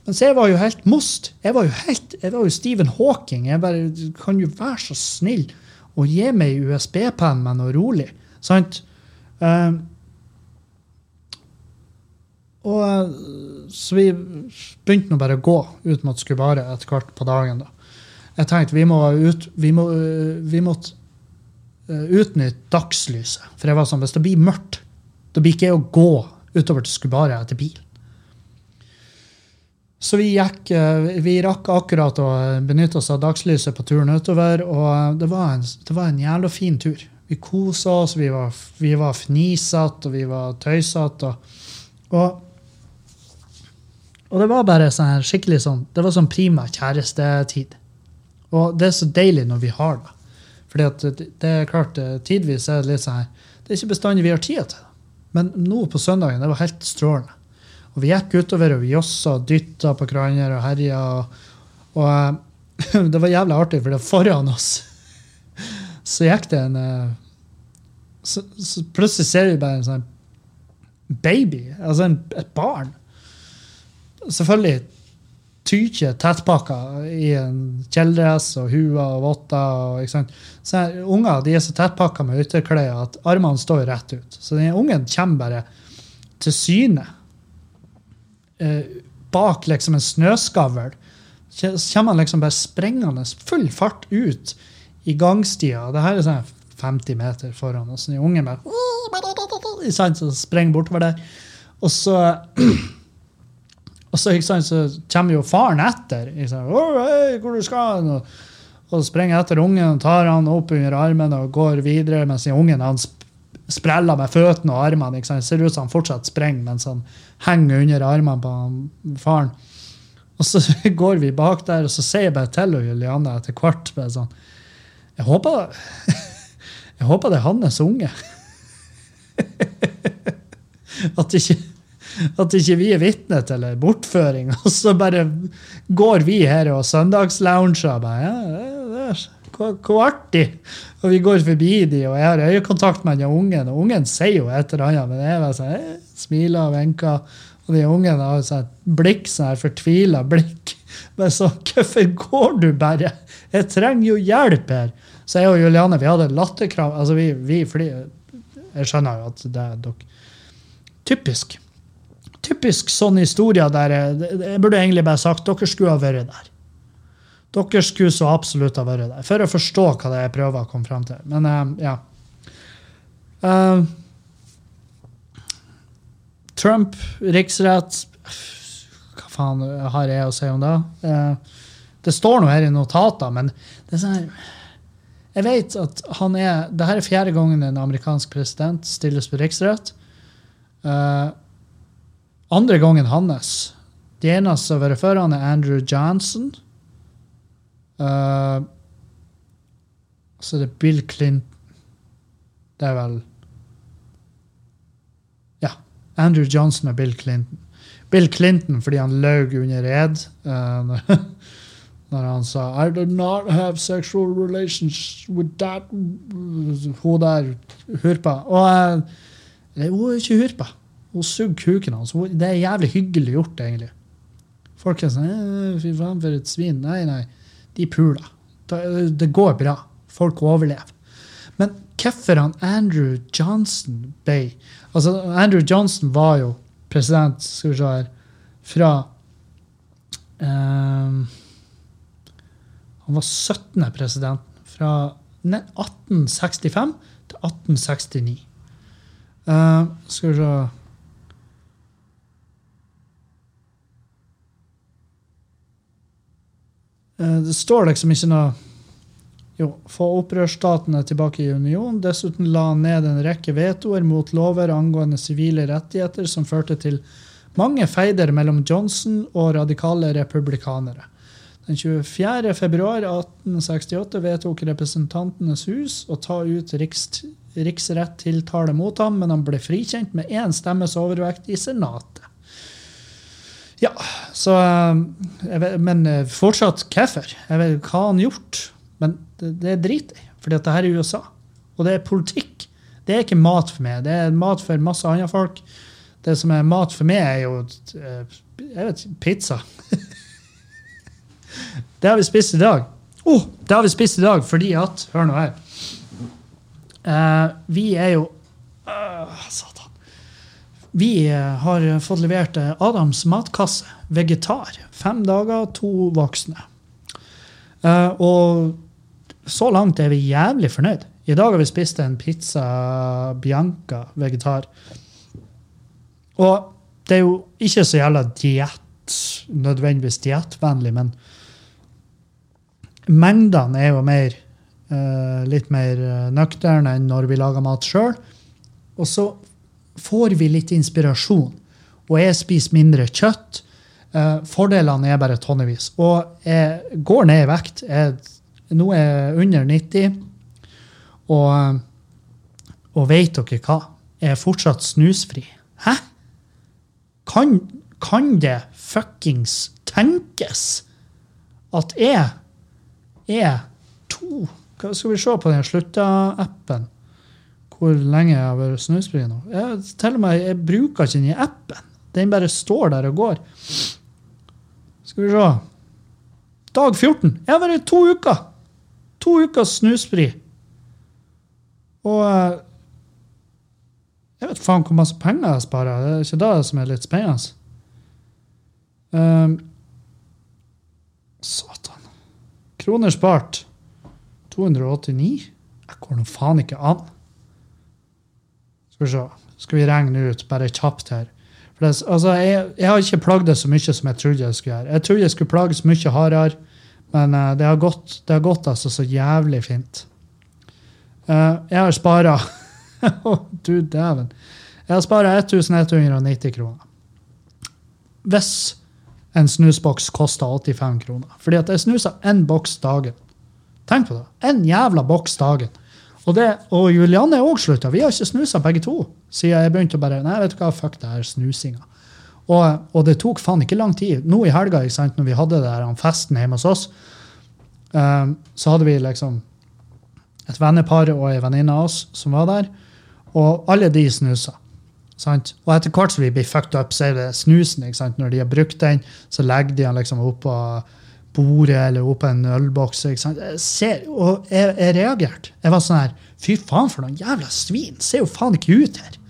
Mens jeg var jo helt most. Jeg var jo helt, jeg var jo Stephen Hawking. Jeg bare, kan jo være så snill og gi meg USB-penn med noe rolig. Sant? Eh, og eh, Så vi begynte nå bare å gå ut mot Skubaret etter hvert på dagen. da. Jeg tenkte vi må ut, vi må, øh, vi måtte øh, utnytte dagslyset. For jeg var sånn, hvis det blir mørkt, da blir ikke jeg å gå utover til Skubaret etter bil. Så vi gikk, vi rakk akkurat å benytte oss av dagslyset på turen utover, og det var en, det var en jævla fin tur. Vi kosa oss, vi var, vi var fnisete, og vi var tøysete. Og, og og det var bare sånn skikkelig sånn, det var sånn prima kjærestetid. Og det er så deilig når vi har det. Fordi at det er klart, eh, tidvis er det litt sånn her, det er ikke bestandig vi har tid til det. Men nå på søndagen, det var helt strålende. Og vi gikk utover og vi jossa og dytta på hverandre og herja. Og, og eh, *laughs* det var jævlig artig, for det var foran oss *laughs* så gikk det en eh, så, så plutselig ser vi bare en sånn baby, altså en, et barn selvfølgelig tykje tettpakka i en kjeledress og hua og votter. Så her, unger de er så tettpakka med ytterklær at armene står rett ut. Så den ungen kommer bare til syne eh, bak liksom en snøskavl. Så kommer han liksom bare sprengende full fart ut i gangstia. Det her er sånn 50 meter foran oss. Den ungen bare så sprenger bortover der. Og så *clears throat* og så, sant, så kommer jo faren etter. Ikke sant? «Å, hei, hvor du skal og, og sprenger etter ungen og tar han opp under armen og går videre, mens ungen han sp- spreller med føttene og armene. Ikke sant? Ser ut som han fortsatt sprenger mens han henger under armene på han, faren. Og så *laughs* går vi bak der, og så sier jeg bare til Julianne etter hvert bare sånn Jeg håper, *laughs* jeg håper det er hans unge. *laughs* At ikke, at ikke vi er vitne til en bortføring, *laughs* og så bare går vi her og søndagslounger. Bare, ja, hvor, artig! Og vi går forbi de, og jeg har øyekontakt med den ungen, og ungen sier jo et eller annet, men jeg sånn, jeg smiler og vinker. Og de ungene har sånn blikk, sånn her fortvila blikk. Men så, hvorfor går du bare? Jeg trenger jo hjelp her! Så jeg og Juliane vi hadde latterkram. Altså vi, vi fordi, Jeg skjønner jo at det er dere Typisk. Typisk sånn historie der jeg, burde egentlig bare sagt dere skulle ha vært der. Dere skulle så absolutt ha vært der, for å forstå hva det er jeg prøver å komme fram til. Men eh, ja. Uh, Trump, riksrett Hva faen har jeg å si om det? Uh, det står noe her i notater, men det er sånn Jeg vet at han er det her er fjerde gangen en amerikansk president stilles på riksrett. Eh, andre gangen hans. De eneste som har vært før han, er Andrew Johnson. Uh, så det er Bill Clinton Det er vel Ja. Andrew Johnson og Bill Clinton. Bill Clinton fordi han løy under ed uh, når, *laughs* når han sa I do not have sexual relations with that Hun der hurpa. Og uh, hun er ikke hurpa. Hun sugde kuken hans. Det er jævlig hyggelig gjort, egentlig. Folk er sånn «Eh, Fy faen, for et svin. Nei, nei. De puler. Det, det går bra. Folk overlever. Men hvorfor han Andrew Johnson ble Altså, Andrew Johnson var jo president, skal vi se her, fra um, Han var 17. president. Fra 1865 til 1869. Uh, skal vi se Det står liksom ikke noe Jo, få opprørsstatene tilbake i union. Dessuten la han ned en rekke vetoer mot lover angående sivile rettigheter som førte til Mange feider mellom Johnson og radikale republikanere. Den 24. februar 1868 vedtok Representantenes hus å ta ut riks, riksrettiltale mot ham, men han ble frikjent med én stemmes overvekt i Senatet. Ja, så eh, vet, Men eh, fortsatt hvorfor? Jeg vet hva han gjort. Men det, det er jeg i, fordi at det her er USA. Og det er politikk. Det er ikke mat for meg. Det er mat for masse andre folk. Det som er mat for meg, er jo eh, jeg vet, ikke, pizza. *laughs* det har vi spist i dag. Oh, det har vi spist i dag fordi at Hør nå her. Uh, vi er jo uh. Vi eh, har fått levert eh, Adams matkasse, vegetar. Fem dager, to voksne. Eh, og så langt er vi jævlig fornøyd. I dag har vi spist en pizza bianca vegetar. Og det er jo ikke så jævla diett, nødvendigvis diettvennlig, men mengdene er jo mer litt mer nøkterne enn når vi lager mat sjøl. Og så får vi litt inspirasjon. Og jeg spiser mindre kjøtt. Eh, fordelene er bare tonnevis. Og jeg går ned i vekt. Jeg, nå er jeg under 90. Og, og vet dere hva? Jeg er fortsatt snusfri. Hæ? Kan, kan det fuckings tenkes at jeg er to Skal vi se på den slutta-appen hvor lenge jeg har vært snusfri nå? Jeg, til og med, jeg bruker ikke den i appen. Den bare står der og går. Skal vi se Dag 14. Jeg har vært to uker. To uker snusfri. Og eh, jeg vet faen hvor masse penger jeg sparer. Det er ikke det som er litt spennende. Um, satan. Kroner spart. 289? Jeg går nå faen ikke an. Skal vi se. Skal vi regne ut bare kjapt her. Det, altså, jeg, jeg har ikke plagd det så mye som jeg trodde jeg skulle gjøre. Jeg trodde jeg skulle plages mye hardere, men uh, det, har gått, det har gått altså så jævlig fint. Uh, jeg har spara *laughs* Å, du dæven. Jeg har spara 1190 kroner. Hvis en snusboks koster 85 kroner. Fordi at jeg snuser én boks dagen. Tenk på det. En jævla boks dagen. Og, det, og Julianne er òg slutta. Vi har ikke snusa begge to. Siden jeg begynte å bare Nei, vet du hva, fuck det her snusinga. Og, og det tok faen ikke lang tid. Nå i helga, ikke sant, når vi hadde det her, festen hjemme hos oss, um, så hadde vi liksom et vennepar og ei venninne av oss som var der. Og alle de snusa. Sant? Og etter hvert som vi blir fucked up, så er det snusen. ikke sant? Når de har brukt den, så legger de den liksom oppå bordet eller oppå en ølboks. og jeg, jeg reagerte. Jeg var sånn her Fy faen, for noen jævla svin! Ser jo faen ikke ut her!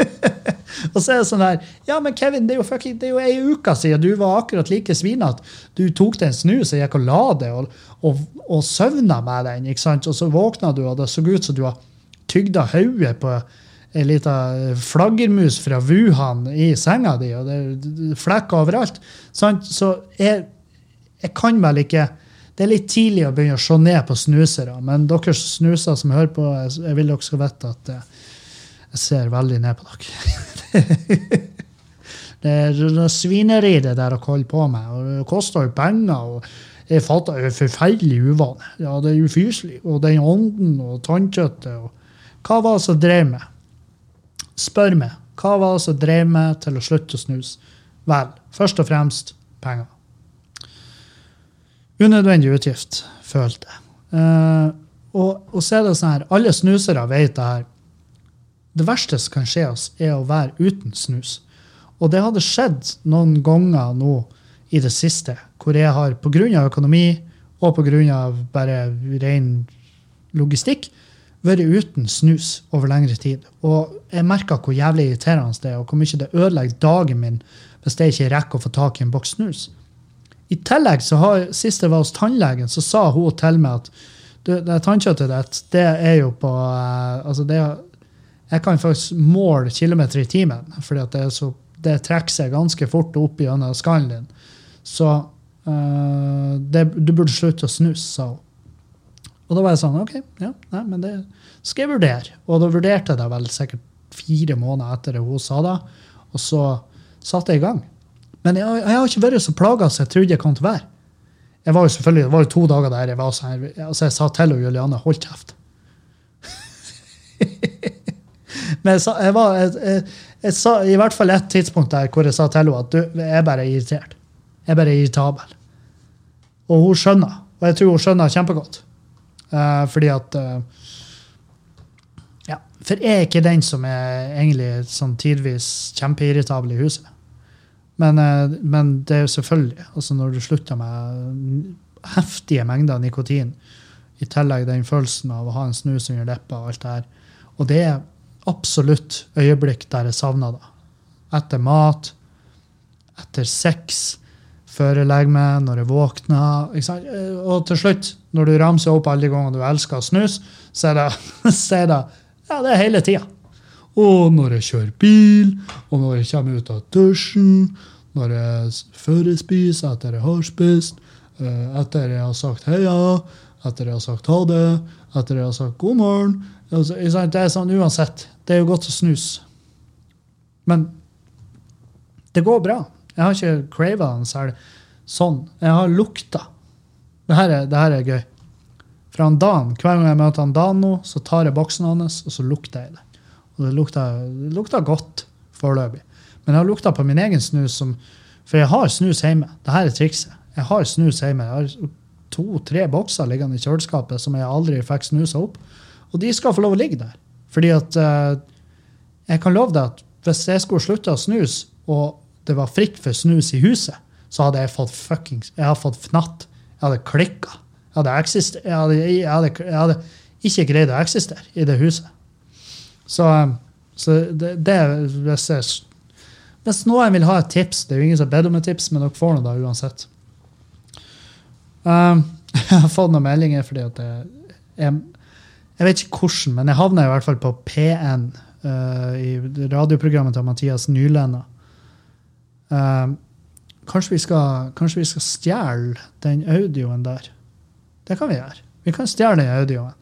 *laughs* og så er det sånn her Ja, men Kevin, det er jo fucking, det er jo ei uke siden du var akkurat like svinete. Du tok deg en snus og gikk og la deg og, og, og søvna med den. ikke sant? Og så våkna du, og det så ut som du har tygda hodet på ei lita flaggermus fra Wuhan i senga di, og det er flekker overalt. Sant? Så jeg, jeg kan vel ikke Det er litt tidlig å begynne å se ned på snusere, men dere snuser som hører på, jeg, vil dere skal vite at eh, jeg ser veldig ned på dere. *laughs* det er noe svineri det der dere holder på med, og det koster jo penger. og jeg fatter det er forferdelig uvane. Ja, det er ufyselig. Og den ånden og tannkjøttet og Hva var det som drev meg? Spør meg. Hva var det som drev meg til å slutte å snuse? Vel, først og fremst penger. Unødvendig utgift, følte jeg. Uh, og, og så er det sånn her, alle snusere vet det her. Det verste som kan skje oss, er å være uten snus. Og det hadde skjedd noen ganger nå i det siste, hvor jeg har pga. økonomi og pga. bare ren logistikk vært uten snus over lengre tid. Og jeg merker hvor jævlig irriterende det er, og hvor mye det ødelegger dagen min hvis jeg ikke rekker å få tak i en boks snus. I tillegg, så har, sist jeg var hos tannlegen, så sa hun til meg at du, det tannkjøttet ditt, det er jo på eh, altså det, Jeg kan faktisk måle kilometer i timen, fordi det, det trekker seg ganske fort opp gjennom skallen din. Så eh, det, du burde slutte å snuse, sa hun. Og da var jeg sånn OK, ja, nei, men det skal jeg vurdere. Og da vurderte jeg det vel sikkert fire måneder etter det hun sa det. Og så satte jeg i gang. Men jeg, jeg har ikke vært så plaga som jeg trodde jeg kom til å være. Jeg var jo selvfølgelig, Det var jo to dager der jeg var sånn altså jeg sa til og Juliane hold kjeft. *laughs* Men jeg, sa, jeg var jeg, jeg, sa i hvert fall et tidspunkt der hvor jeg sa til henne at du, jeg bare irritert. Jeg er bare irritabel. Og hun skjønner. Og jeg tror hun skjønner kjempegodt. Uh, fordi at uh, Ja. For jeg er ikke den som er egentlig sånn tidvis kjempeirritabel i huset. Men, eh, men det er jo selvfølgelig altså Når du slutter med heftige mengder nikotin, i tillegg den følelsen av å ha en snus under leppa og alt det her. Og det er absolutt øyeblikk der jeg savner det. Etter mat, etter sex, før jeg legger meg, når jeg våkner. Eh, Og til slutt, når du ramser opp alle de gangene du elsker å snus, så er det, *laughs* så er det ja, det er hele tida. Og når jeg kjører bil, og når jeg kommer ut av dusjen, når jeg førespiser spiser, etter jeg har spist, eh, etter jeg har sagt heia, etter jeg har sagt ha det, etter jeg har sagt god morgen. Altså? Det er sånn uansett. Det er jo godt å snus. Men det går bra. Jeg har ikke crava den særlig sånn. Jeg har lukta. Det her er, det her er gøy. Fra Dan, Hver gang jeg møter en Dan nå, så tar jeg boksen hans og så lukter jeg det. Og det lukta, det lukta godt foreløpig. Men jeg har lukta på min egen snus, som, for jeg har snus hjemme. Dette er trikset. Jeg har snus hjemme. Jeg har to-tre bokser liggende i kjøleskapet som jeg aldri fikk snusa opp. Og de skal få lov å ligge der. Fordi at eh, jeg kan love deg at hvis jeg skulle slutte å snuse, og det var fritt for snus i huset, så hadde jeg fått fuckings Jeg hadde fått fnatt. Jeg hadde klikka. Jeg hadde, jeg hadde, jeg hadde, jeg hadde ikke greid å eksistere i det huset. Så, um, så det, det hvis, jeg, hvis noen vil ha et tips Det er jo ingen som har bedt om et tips, men dere får noe da uansett. Um, *laughs* jeg har fått noen meldinger fordi at jeg, jeg, jeg vet ikke hvordan, men jeg havna i hvert fall på P1 uh, i radioprogrammet til Mathias Nylenda. Uh, kanskje, vi skal, kanskje skal stjele den audioen der? Det kan vi gjøre. Vi kan stjele den audioen.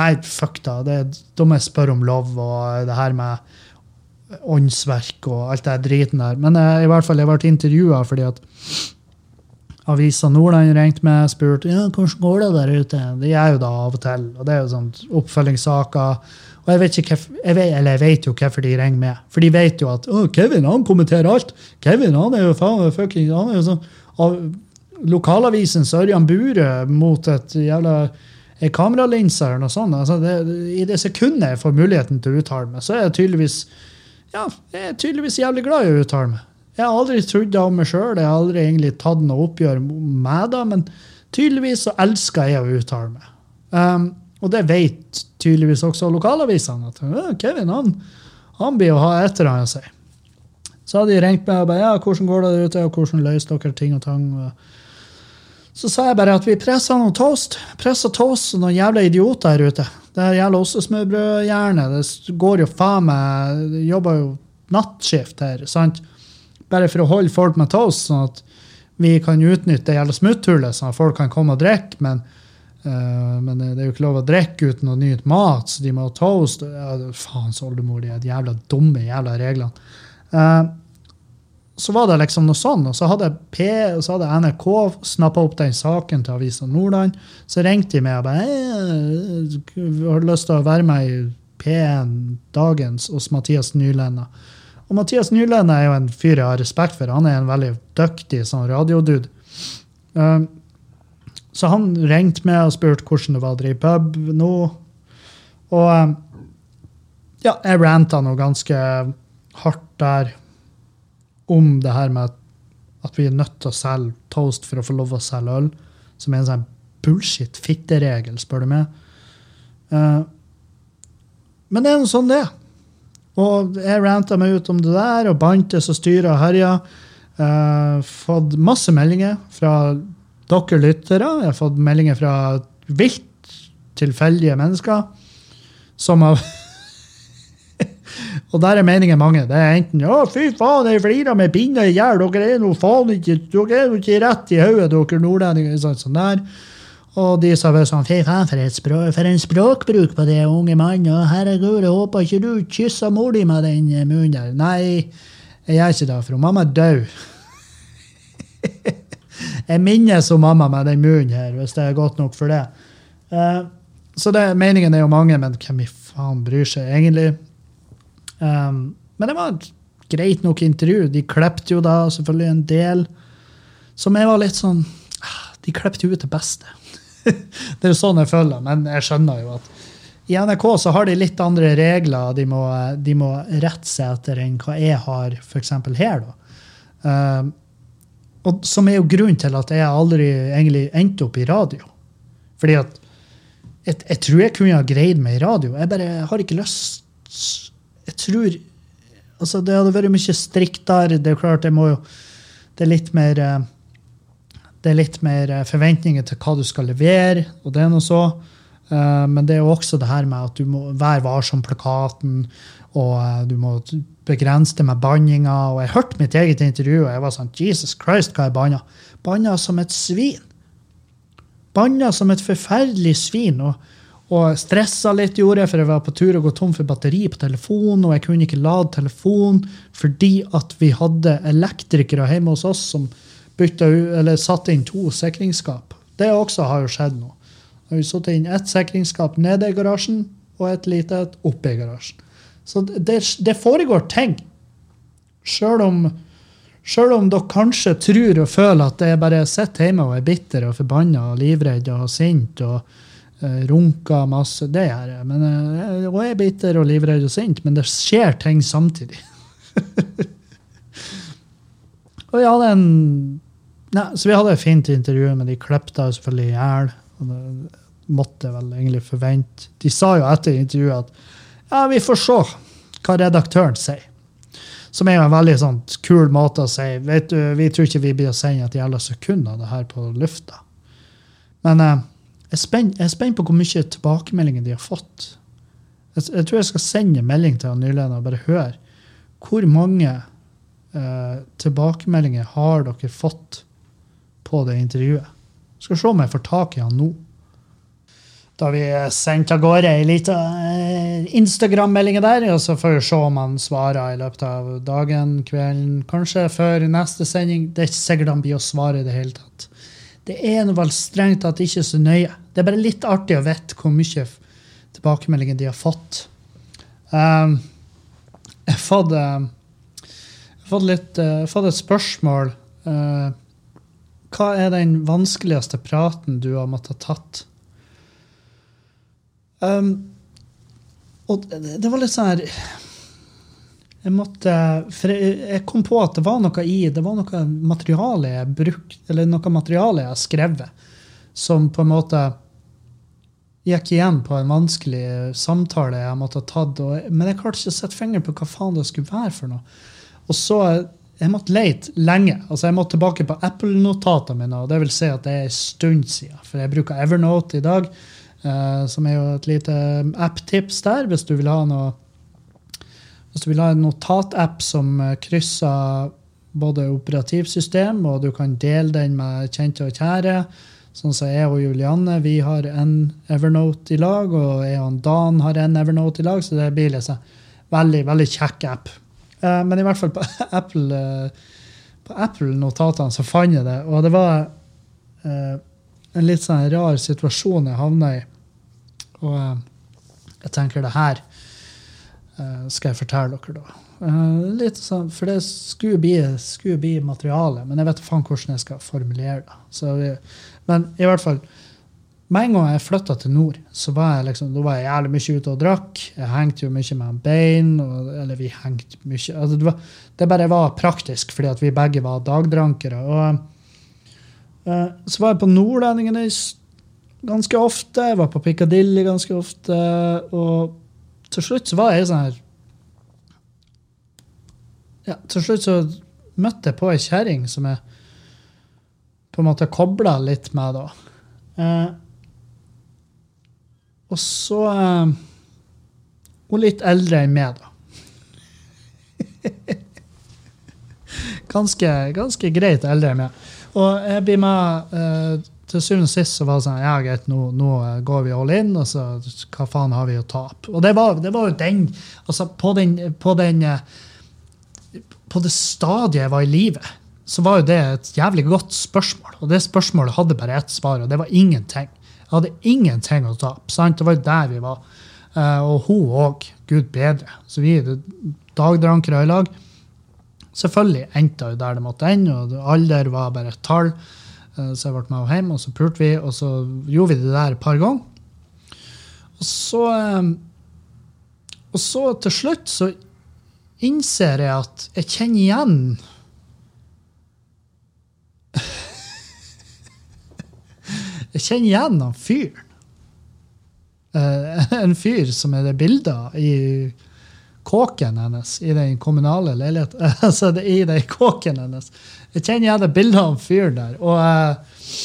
Nei, fuck da. Det, da må jeg spørre om lov og det her med åndsverk og alt det driten der. Men jeg, i hvert fall, jeg ble intervjua fordi at Avisa Nordland ringte meg og spurte ja, hvordan går det der ute. Det gjør jo da av og til. Og det er jo sånn oppfølgingssaker. Og jeg vet hvorfor, jeg vet, jeg vet jo hvorfor de ringer med. For de vet jo at å, Kevin han kommenterer alt. Kevin han er jo faen fucking, han er jo sånn av, Lokalavisen Sørjan Bure mot et jævla ei kameralinse eller noe sånt. Altså det, I det sekundet jeg får muligheten til å uttale meg, så er jeg tydeligvis ja, jeg er tydeligvis jævlig glad i å uttale meg. Jeg har aldri trodd det om meg sjøl, jeg har aldri egentlig tatt noe oppgjør med det, men tydeligvis så elsker jeg å uttale meg. Um, og det vet tydeligvis også lokalavisene. At Kevin han, han blir å ha et eller annet å si. Så hadde de ringt meg og bare ja, hvordan går det ute, og hvordan løser dere ting og tang. Og så sa jeg bare at vi presser noe toast. Presser toast og noen jævla idioter her ute. Det gjelder også ostesmørbrødjernet, det går jo faen meg det Jobber jo nattskift her, sant? Bare for å holde folk med toast, sånn at vi kan utnytte det jævla smutthullet, sånn at folk kan komme og drikke. Men, uh, men det er jo ikke lov å drikke uten å nyte mat, så de må ha toast. Ja, faens oldemor, de er jævla dumme jævla reglene. Eh, så var det liksom noe sånn, og så hadde P, og så hadde NRK snappa opp den saken til Avisa Nordland. Så ringte de meg og bare «Hei, har du lyst til å være med i P1 Dagens hos Mathias Nylenda. Og Mathias Nylenda er jo en fyr jeg har respekt for. Han er en veldig dyktig sånn radiodude. Um, så han ringte meg og spurte hvordan det var å drive pub nå. Og um, ja, jeg ranta noe ganske hardt der om det her med at, at vi er nødt til å selge toast for å få lov å selge øl, som er en sånn bullshit fitteregel, spør du meg. Uh, men det er nå sånn det er. Og jeg ranta meg ut om det der, og bantes og styra og herja. Uh, fått masse meldinger fra dere lyttere. Jeg har fått meldinger fra vilt tilfeldige mennesker som har Og der er meningen mange. Det er enten 'Å, fy faen, jeg flirer med pinner i hjel', dere er nå faen ikke dere er jo ikke rett i hodet, dere nordlendinger. Sånn, sånn der. Og de sa bare sånn 'Fy faen, for, språk, for en språkbruk på det, unge mann'. Og 'Herregud, jeg håper ikke du kyssa mor di med den munnen der'. Nei, Jeg gjør ikke det, for mamma er død. *laughs* jeg minnes om mamma med den munnen her, hvis det er godt nok for det. Uh, så det, meningen er jo mange, men hvem i faen bryr seg egentlig? Um, men det var et greit nok intervju. De klepte jo da selvfølgelig en del som jeg var litt sånn ah, De klepte jo ut det beste. *laughs* det er jo sånn jeg føler, men jeg skjønner jo at i NRK så har de litt andre regler de må, de må rette seg etter enn hva jeg har f.eks. her. da. Um, og Som er jo grunnen til at jeg aldri egentlig endte opp i radio. Fordi at jeg, jeg tror jeg kunne ha greid meg i radio. Jeg bare har ikke lyst Jeg tror altså Det hadde vært mye striktere. Det er klart, jeg må jo Det er litt mer eh, det er litt mer eh, forventninger til hva du skal levere, og det er noe så. Eh, Men det er jo også det her med at du må være varsom-plakaten, og eh, du må begrense det med banninga. Og jeg hørte mitt eget intervju, og jeg var sånn Jesus Christ, hva jeg banna? Banna som et svin. Banna som et forferdelig svin. Og, og stressa litt, gjorde jeg, for jeg var på tur å gå tom for batteri på telefonen, og jeg kunne ikke lade telefonen fordi at vi hadde elektrikere hjemme hos oss som bytta satte inn to sikringsskap. Det også har jo skjedd nå. Vi satt inn ett sikringsskap nede i garasjen og et lite et oppe i garasjen. Så det, det foregår ting. Sjøl om, selv om dere kanskje tror og føler at jeg bare sitter hjemme og er bitter og forbanna og livredd og sint og eh, runker masse. Det gjør jeg. Men, eh, og jeg er bitter og livredd og sint, men det skjer ting samtidig. *laughs* og vi hadde en Nei, så vi hadde et fint intervju, men de klepte jo selvfølgelig i hjel. Og måtte vel egentlig forvente. De sa jo etter intervjuet at ja, vi får se hva redaktøren sier. Som er jo en veldig sånn kul måte å si vet du, vi tror ikke vi blir å sende et jævla sekund av det her på lufta. Men eh, jeg er spent, jeg på hvor mye tilbakemeldinger de har fått. Jeg, jeg tror jeg skal sende en melding til han Nylend og bare høre hvor mange eh, tilbakemeldinger har dere fått på det intervjuet. Skal se om jeg får tak i han nå. Da har vi sendt av gårde ei lita eh, Instagram-melding der, og så får vi se om han svarer i løpet av dagen, kvelden, kanskje før neste sending. Det er ikke sikkert han blir å svare i det hele tatt. Det er vel strengt tatt ikke så nøye. Det er bare litt artig å vite hvor mye tilbakemeldinger de har fått. Um, jeg har fått, uh, fått, litt, uh, fått et spørsmål. Uh, hva er den vanskeligste praten du har måttet tatt? Um, og det, det var litt sånn her Jeg måtte jeg, kom på at det var noe i Det var noe materiale jeg bruk, eller noe materiale jeg har skrevet, som på en måte gikk igjen på en vanskelig samtale jeg måtte ha tatt. Og, men jeg klarte ikke å sette fingeren på hva faen det skulle være for noe. Og så jeg måtte lete lenge. altså Jeg måtte tilbake på Apple-notatene mine. og det vil si at det er en stund siden, For jeg bruker Evernote i dag, uh, som er jo et lite app-tips der. Hvis du vil ha noe hvis du vil ha en notatapp som krysser både operativsystem, og du kan dele den med kjente og kjære, sånn som jeg og Julianne vi har en Evernote i lag, og jeg og Dan har en Evernote i lag, så det blir liksom veldig, veldig kjekk app. Eh, men i hvert fall på *laughs* Apple på Apple-notatene så fant jeg det, og det var eh, en litt sånn rar situasjon jeg havna i. Og jeg tenker det her skal jeg fortelle dere, da. litt sånn, For det skulle bli, skulle bli materiale, men jeg vet faen hvordan jeg skal formulere det. Vi, men i hvert fall med en gang jeg flytta til nord, så var jeg liksom, da var jeg jævlig mye ute og drakk. Jeg hengte jo mye med Bein. Eller vi hengte mye altså det, var, det, bare var praktisk, fordi at vi begge var dagdrankere. Og, uh, så var jeg på Nordlendingene ganske ofte. Jeg var på Piccadilly ganske ofte. Og til slutt så var jeg sånn her ja, Til slutt så møtte jeg på ei kjerring som jeg på en måte kobla litt med da. Eh, og så eh, Hun litt eldre enn meg, da. *laughs* ganske, ganske greit eldre enn meg. Og jeg blir med uh, Til syvende og sist så var det sånn Ja, greit, nå, nå går vi all in, og så hva faen har vi å tape? Og det var, det var jo den Altså, på den, på den på det stadiet jeg var i livet, så var jo det et jævlig godt spørsmål. Og det spørsmålet hadde bare ett svar, og det var ingenting. Jeg hadde ingenting å tape. sant? Det var jo der vi var. Eh, og hun òg. Gud bedre. Så vi er dagdrankere i lag. Selvfølgelig endte det der det måtte ende, og alder var bare et tall. Eh, Så jeg ble med hjem, og så pulte vi, og så gjorde vi det der et par ganger. Og så eh, Og så til slutt så innser jeg at jeg kjenner igjen *laughs* Jeg kjenner igjen han fyren. Eh, *laughs* en fyr som er det bildet i kåken hennes i den kommunale leiligheten. *laughs* Altså i den kåken hennes. Jeg kjenner igjen det bildet av en fyren der. Og, eh,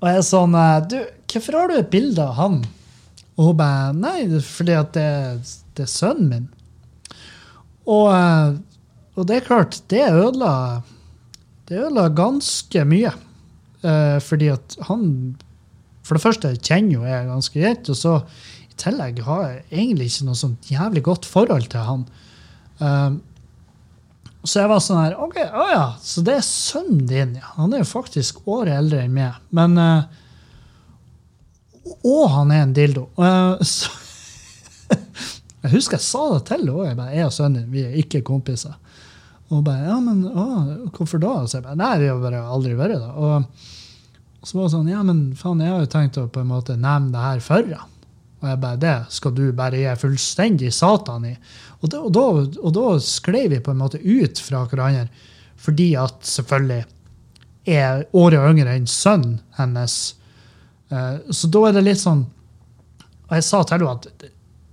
og jeg er sånn eh, Du, hvorfor har du et bilde av han? Og hun bare Nei, fordi at det, det er sønnen min. Og, eh, og det er klart, det ødela Det ødela ganske mye. Fordi at han For det første kjenner jo jeg ganske greit, og så tillegg har jeg egentlig ikke noe sånt jævlig godt forhold til han. Um, så jeg var sånn her OK, å ja, så det er sønnen din, ja. Han er jo faktisk året eldre enn meg. Men uh, Og han er en dildo. Uh, *laughs* så jeg husker jeg sa det til henne. Jeg bare, jeg og sønnen din, vi er ikke kompiser. Og hun bare, ja, men å, hvorfor da? Så jeg bare, nei, vi har bare aldri vært det. Og, og så var det sånn, ja, men faen, jeg har jo tenkt å på en måte nevne det her for han. Og jeg bare, det skal du bare gi fullstendig satan i. Og da, og, da, og da sklei vi på en måte ut fra hverandre, fordi at selvfølgelig er året yngre enn sønnen hennes. Eh, Så da er det litt sånn Og jeg sa til henne at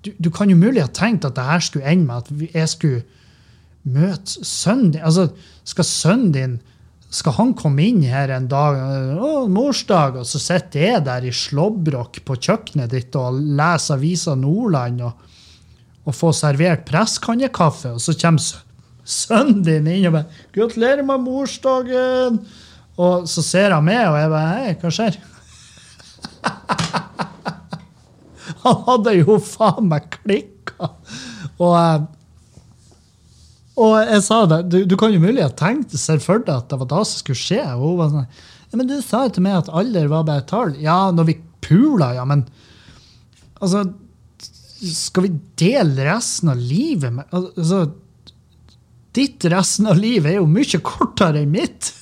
du, du kan jo mulig ha tenkt at det her skulle ende med at jeg skulle møte sønnen din. Altså, skal sønnen din skal han komme inn her en dag, å, morsdag, og så sitter jeg der i slåbrok på kjøkkenet ditt og leser Avisa Nordland og, og får servert presskannekaffe, og så kommer sønnen din inn og bare 'Gratulerer med morsdagen!' Og så ser han meg, og jeg bare 'Hei, hva skjer?' *laughs* Han hadde jo faen meg klikka. Og, eh, og jeg sa det, du, du kan jo mulig ha tenkt for deg at det var det som skulle skje. Og hun var sånn ja, Men du sa jo til meg at alder var bare et tall. Ja, når vi pula, ja, men altså Skal vi dele resten av livet med Altså Ditt resten av livet er jo mye kortere enn mitt. *laughs*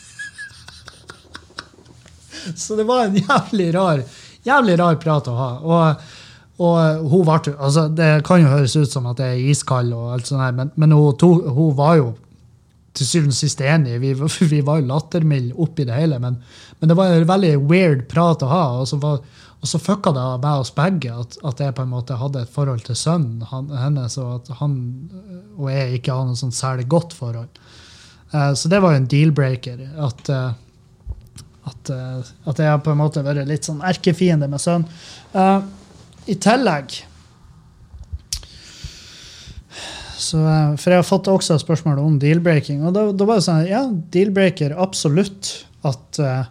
Så det var en jævlig rar, jævlig rar prat å ha. Og, og hun ble, altså Det kan jo høres ut som at jeg er iskald, og alt sånt her, men, men hun, to, hun var jo til syvende og sist enig. Vi, *laughs* vi var jo lattermilde oppi det hele, men, men det var en veldig weird prat å ha. Og så, var, og så fucka det med oss begge at, at jeg på en måte hadde et forhold til sønnen han, hennes, og at han og jeg ikke har noe sånn særlig godt forhold. Uh, så det var jo en deal-breaker. At, Uh, at, uh, at jeg har på en måte vært litt sånn erkefiende med sønnen. I tillegg så, eh, For jeg har fått også spørsmål om deal-breaking. Og da, da var det sånn Ja, deal-breaker, absolutt. At, eh,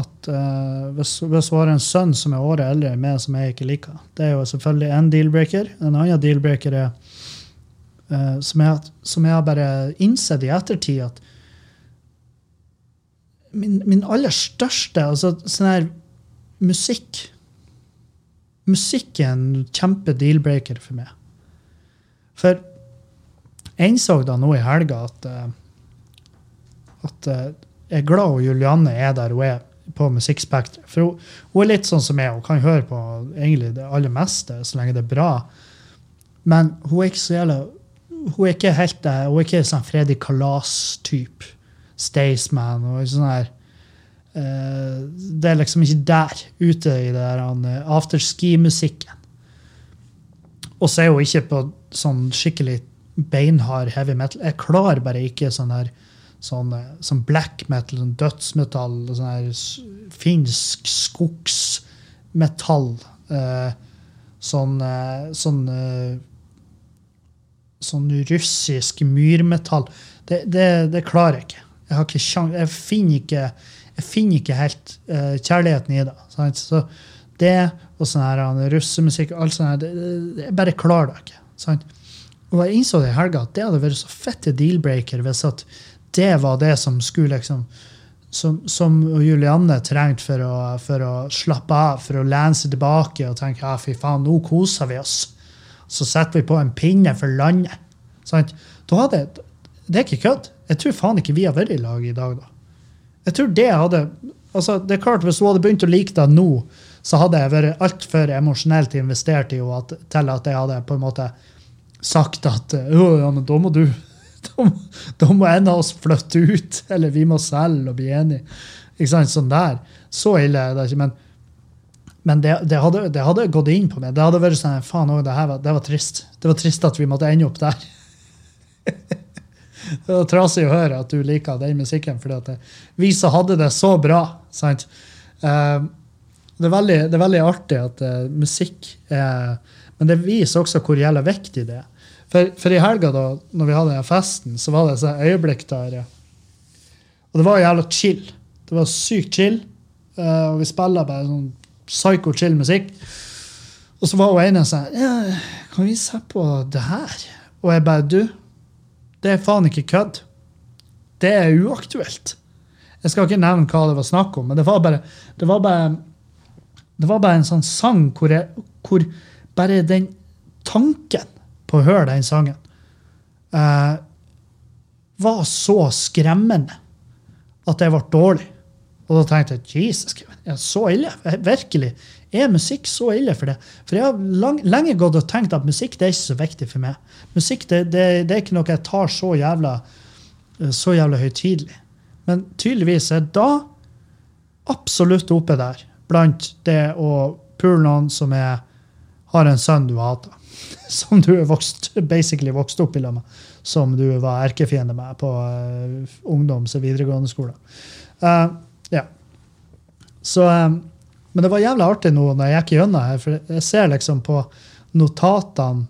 at uh, hvis, hvis hun har en sønn som er året eldre enn meg, som jeg ikke liker. Det er jo selvfølgelig en deal-breaker. En annen deal-breaker er uh, som, jeg, som jeg har bare innsett i ettertid, at min, min aller største altså sånn her musikk Musikk er en kjempe deal-breaker for meg. For jeg innså da nå i helga at, eh, at eh, jeg er glad hun Julianne er der hun er på Musikkspekteret. For hun, hun er litt sånn som meg, hun kan høre på egentlig det aller meste så lenge det er bra. Men hun er ikke så jævla Hun er ikke helt det. Hun er ikke sånn Freddy Kalas-type. Staysman og sånn her eh, Det er liksom ikke der, ute i det der han, eh, afterski-musikken. Og så er hun ikke på sånn skikkelig beinhard heavy metal. Jeg klarer bare ikke sånn her sånn, eh, sånn black metal, sånn dødsmetall, sånn her finsk skogsmetall. Eh, sånn eh, sånn eh, sånn russisk myrmetall. Det, det, det klarer jeg ikke. Jeg ikke jeg finner ikke, jeg finner ikke helt uh, kjærligheten i det. Sant? Så det og sånn her russemusikk alt sånt her, jeg bare klarer det ikke. Sant? Og jeg innså det i helga at det hadde vært så fette deal-breaker hvis at det var det som skulle liksom som, som Julianne trengte for å, for å slappe av, for å lene seg tilbake og tenke ja, fy faen, nå koser vi oss. Så setter vi på en pinne for landet. Sant? Da hadde, det er ikke kødd. Jeg tror faen ikke vi har vært i lag i dag, da. Jeg tror det hadde altså det er klart Hvis hun hadde begynt å like deg nå, så hadde jeg vært altfor emosjonelt investert i henne til at jeg hadde på en måte sagt at ja, men da må du *laughs* da, må- en av oss flytte ut, *laughs* eller vi må selge og bli enige. Ikke sant? Sånn der. Så ille er det ikke. Men, men det, det, hadde, det hadde gått inn på meg. Det hadde vært sånn Faen òg, det det var trist. Det var trist at vi måtte ende opp der. *laughs* det var trasig å høre at du liker den musikken, fordi vi som hadde det så bra. sant? Eh, det, er veldig, det er veldig artig at eh, musikk er Men det viser også hvor jævla viktig det er. For, for i helga, da når vi hadde den festen, så var det et øyeblikk der Og det var jævla chill. Det var sykt chill. eh, og vi spilla bare sånn psycho chill musikk. Og så var hun ene sånn ja, Kan vi se på det her? Og jeg bare Du, det er faen ikke kødd. Det er uaktuelt. Jeg skal ikke nevne hva det var snakk om, men det var bare, det var bare, det var bare en sånn sang hvor, jeg, hvor bare den tanken på å høre den sangen eh, var så skremmende at jeg ble dårlig. Og da tenkte jeg Jesus, så ille? Virkelig. Er musikk så ille for det? For jeg har lang, lenge gått og tenkt at musikk det er ikke så viktig for meg. Musikk det, det, det er ikke noe jeg tar så jævla, så jævla høytidelig. Men tydeligvis er da absolutt oppe der, blant det å pule noen som er, har en sønn du hater. *laughs* Som du er vokst, basically vokst opp i lag med. Som du var erkefiende med på uh, ungdoms- og videregående skole. Eh, ja. Så, eh, men det var jævlig artig nå når jeg gikk gjennom her, for jeg ser liksom på notatene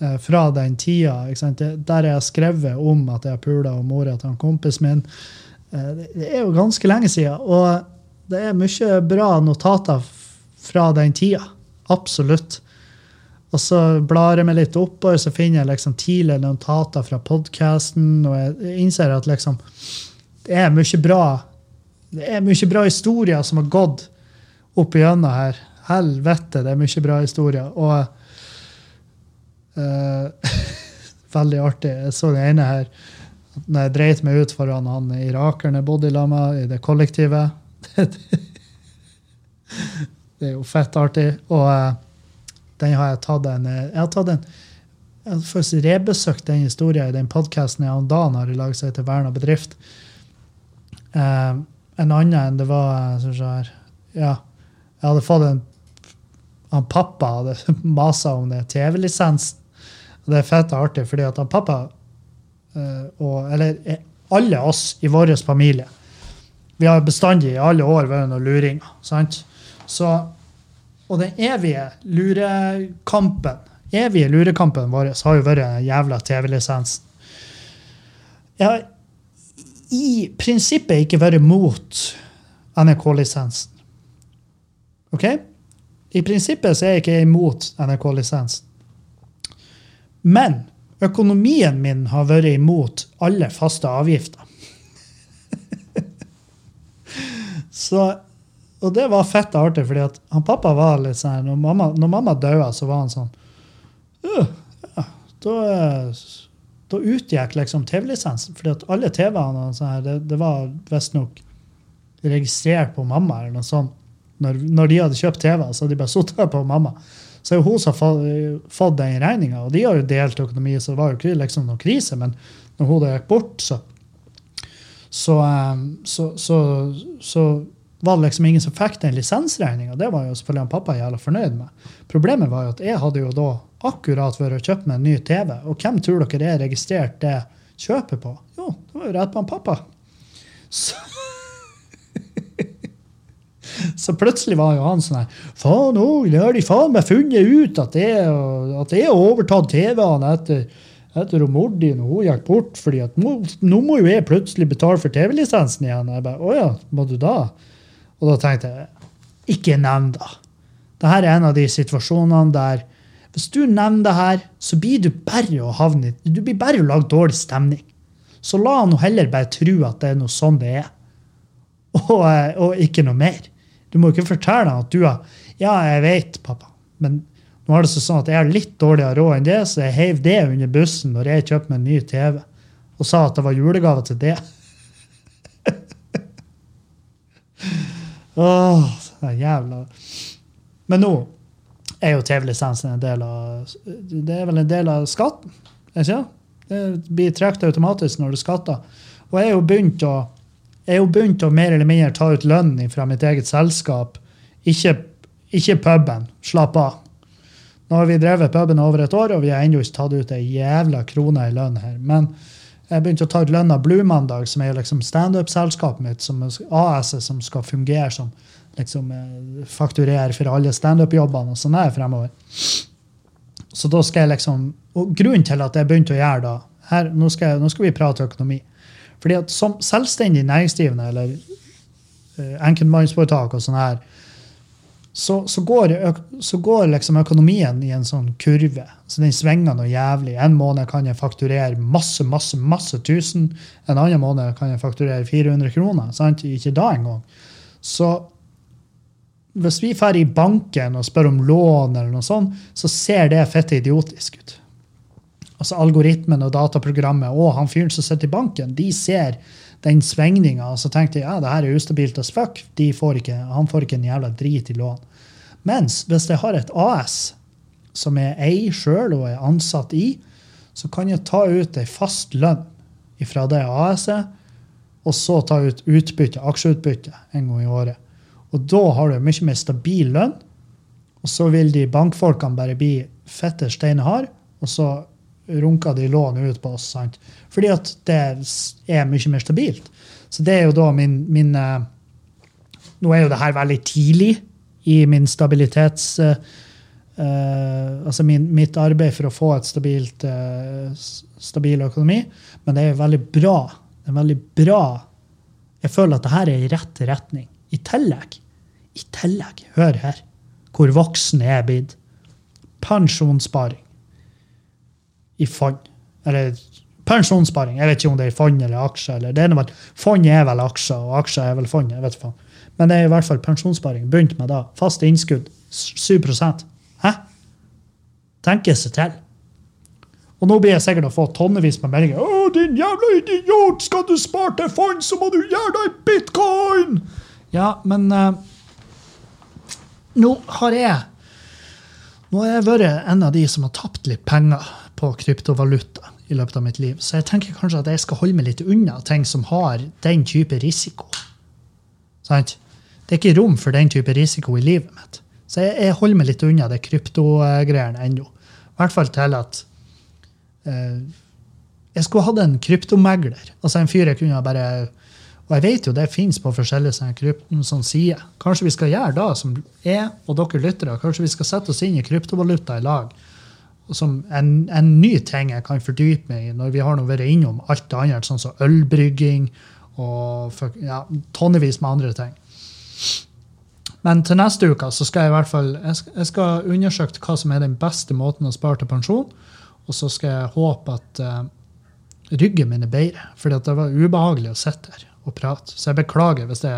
eh, fra den tida? Der jeg har skrevet om at jeg har pula og mora til en kompis min. Eh, det er jo ganske lenge siden, og det er mye bra notater fra den tida. Absolutt. Og så blar jeg meg litt oppover, så finner jeg liksom tidligere notater fra podkasten, og jeg innser at liksom det er mye bra det er mye bra historier som har gått opp igjennom her. Helvete, det er mye bra historier. Og uh, *laughs* Veldig artig. Jeg så den ene her når jeg dreit meg ut foran han irakeren jeg bodde lag med i det kollektivet. *laughs* det er jo fett artig. Og uh, den har jeg tatt en Jeg har tatt en jeg har faktisk rebesøkt den historien i den podkasten jeg og Dan har i lag som heter Verna bedrift. Eh, en annen enn det var eh, se her, Ja, jeg hadde fått en han Pappa hadde *laughs* masa om det TV-lisensen. Og det er fett og artig, fordi at han pappa eh, og, Eller eh, alle oss i vår familie Vi har bestandig i alle år vært noen luringer. sant? Så, og den evige lurekampen evige lurekampen vår har jo vært jævla TV-lisensen. Jeg har i prinsippet ikke være mot NRK-lisensen. OK? I prinsippet så er jeg ikke imot NRK-lisensen. Men økonomien min har vært imot alle faste avgifter. *laughs* så, og det var fett artig, fordi at han pappa var litt sånn Når mamma, mamma døde, så var han sånn «Øh, ja, da, eh, da utgikk liksom TV-lisensen. fordi at alle TV-ene sånn her, det, det var visstnok registrert på mamma. eller noe sånt. Når, når de hadde kjøpt TV, så hadde de bare sittet på mamma. Så er jo hun som har fått den regninga, og de har jo delt økonomi, så det var jo ikke liksom noen krise. Men når hun da gikk bort, så så, eh, så, så, så var det liksom ingen som fikk den lisensregninga. Det var jo selvfølgelig han pappa jævla fornøyd med. Problemet var jo at jeg hadde jo da akkurat for å kjøpe meg en ny TV. Og hvem tror dere er registrert det kjøpet på? Jo, det var jo rett på en pappa. Så, *laughs* så plutselig var jo han sånn her Faen òg, nå har de faen meg funnet ut at jeg har overtatt TV-ene etter, etter at mor din og hun gikk bort. fordi at nå, nå må jo jeg plutselig betale for TV-lisensen igjen. Jeg bare, Å ja, må du da? Og da tenkte jeg ikke nevn da. Dette er en av de situasjonene der Hvis du nevner det her, så blir du bare å havne Du blir bare å lage dårlig stemning. Så la han heller bare tro at det er noe sånn det er. Og, eh, og ikke noe mer. Du må ikke fortelle han at du har Ja, jeg vet, pappa, men nå er det sånn at jeg har litt dårligere råd enn det, så jeg heiv det under bussen når jeg kjøpte meg en ny TV, og sa at det var julegave til det. *laughs* Åh, er jævla Men nå er jo TV-lisensen en del av Det er vel en del av skatten? Ikke det? Blir trukket automatisk når du skatter. Og jeg er jo begynt å jo begynt å mer eller mindre ta ut lønn fra mitt eget selskap. Ikke, ikke puben. Slapp av. Nå har vi drevet puben over et år, og vi har ennå ikke tatt ut ei jævla krone i lønn her. Men jeg begynte å ta ut lønn av Bluemandag, som er liksom standup-selskapet mitt, som AS-et som skal fungere som liksom, fakturere for alle standup-jobbene og sånn her fremover. Så da skal jeg liksom, og Grunnen til at jeg begynte å gjøre da her, nå, skal jeg, nå skal vi prate økonomi. Fordi at Som selvstendig næringsdrivende eller uh, enkeltmannsforetak og sånn her, så, så, går, så går liksom økonomien i en sånn kurve. Så den svinger noe jævlig. En måned kan jeg fakturere masse, masse, masse tusen. En annen måned kan jeg fakturere 400 kroner. sant? Ikke da engang. Så hvis vi drar i banken og spør om lån, eller noe sånt, så ser det fette idiotisk ut. Altså Algoritmen og dataprogrammet og han fyren som sitter i banken, de ser den svingninga. Og så tenkte de ja, det her er ustabilt as fuck. Får ikke, han får ikke en jævla drit i lån. Mens hvis jeg har et AS som jeg eier sjøl og er ansatt i, så kan jeg ta ut ei fast lønn fra det AS-et, og så ta ut utbytte, aksjeutbytte en gang i året. Og da har du mye mer stabil lønn. Og så vil de bankfolkene bare bli fette steinharde, og så runker de lån ut på oss. sant? Fordi at det er mye mer stabilt. Så det er jo da min, min eh, Nå er jo det her veldig tidlig i min stabilitets... Uh, altså min, mitt arbeid for å få et stabilt, uh, stabil økonomi. Men det er veldig bra. Det er veldig bra. Jeg føler at det her er i rett retning. I tillegg, i tillegg, hør her, hvor voksen jeg er blitt. Pensjonssparing i fond. Eller pensjonssparing. Jeg vet ikke om det er i fond eller aksjer. eller er Fond er vel aksjer, og aksjer er vel fond. jeg vet ikke. Men det er i hvert fall pensjonssparing. Begynt med da. Fast innskudd. 7 Hæ? Tenke seg til. Og nå blir jeg sikkert å få tonnevis med meldinger. 'Å, din jævla idiot! Skal du spare til fond, så må du gjøre deg bitcoin!' Ja, men uh, nå har jeg Nå har jeg vært en av de som har tapt litt penger på kryptovaluta i løpet av mitt liv. Så jeg tenker kanskje at jeg skal holde meg litt unna ting som har den type risiko. Sant? Det er ikke rom for den type risiko i livet mitt. Så jeg, jeg holder meg litt unna det kryptogreiene ennå. I hvert fall til at eh, jeg skulle hatt en kryptomegler. Altså en fyr jeg kunne bare Og jeg vet jo det fins på forskjellige sånne, som sider. Kanskje vi skal gjøre da, som jeg og dere lyttere, kanskje vi skal sette oss inn i kryptovaluta i lag som en, en, ny ting jeg kan fordype meg i når vi har nå vært innom alt det andre, sånn som ølbrygging og ja, tonnevis med andre ting. Men til neste uke så skal jeg i hvert fall jeg skal, jeg skal undersøke hva som er den beste måten å spare til pensjon. Og så skal jeg håpe at uh, ryggen min er bedre. For det var ubehagelig å sitte her og prate. Så jeg beklager hvis det,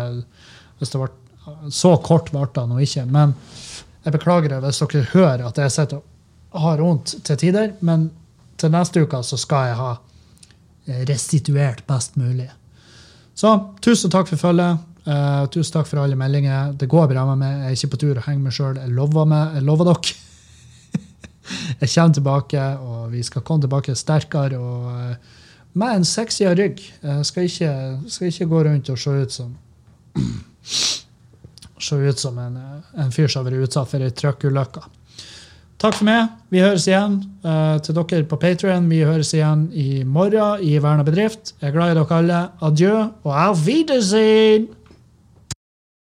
hvis det ble så kort ble det nå ikke. Men jeg beklager det hvis dere hører at jeg sitter og har vondt til tider, men til neste uke så skal jeg ha eh, restituert best mulig. Så tusen takk for følget. Uh, tusen takk for alle meldinger. Det går bra med meg. Jeg er ikke på tur å henge meg sjøl. Jeg lover meg, jeg lover dere. *laughs* jeg kommer tilbake, og vi skal komme tilbake sterkere og uh, med en sexy rygg. Jeg skal ikke, skal ikke gå rundt og se ut som *clears throat* Se ut som en, en fyr som har vært utsatt for ei trøkkulykke. Takk for meg. Vi høres igjen uh, til dere på Patrion. Vi høres igjen i morgen i Verna bedrift. Jeg er glad i dere alle. Adjø og auf Wiedersehen!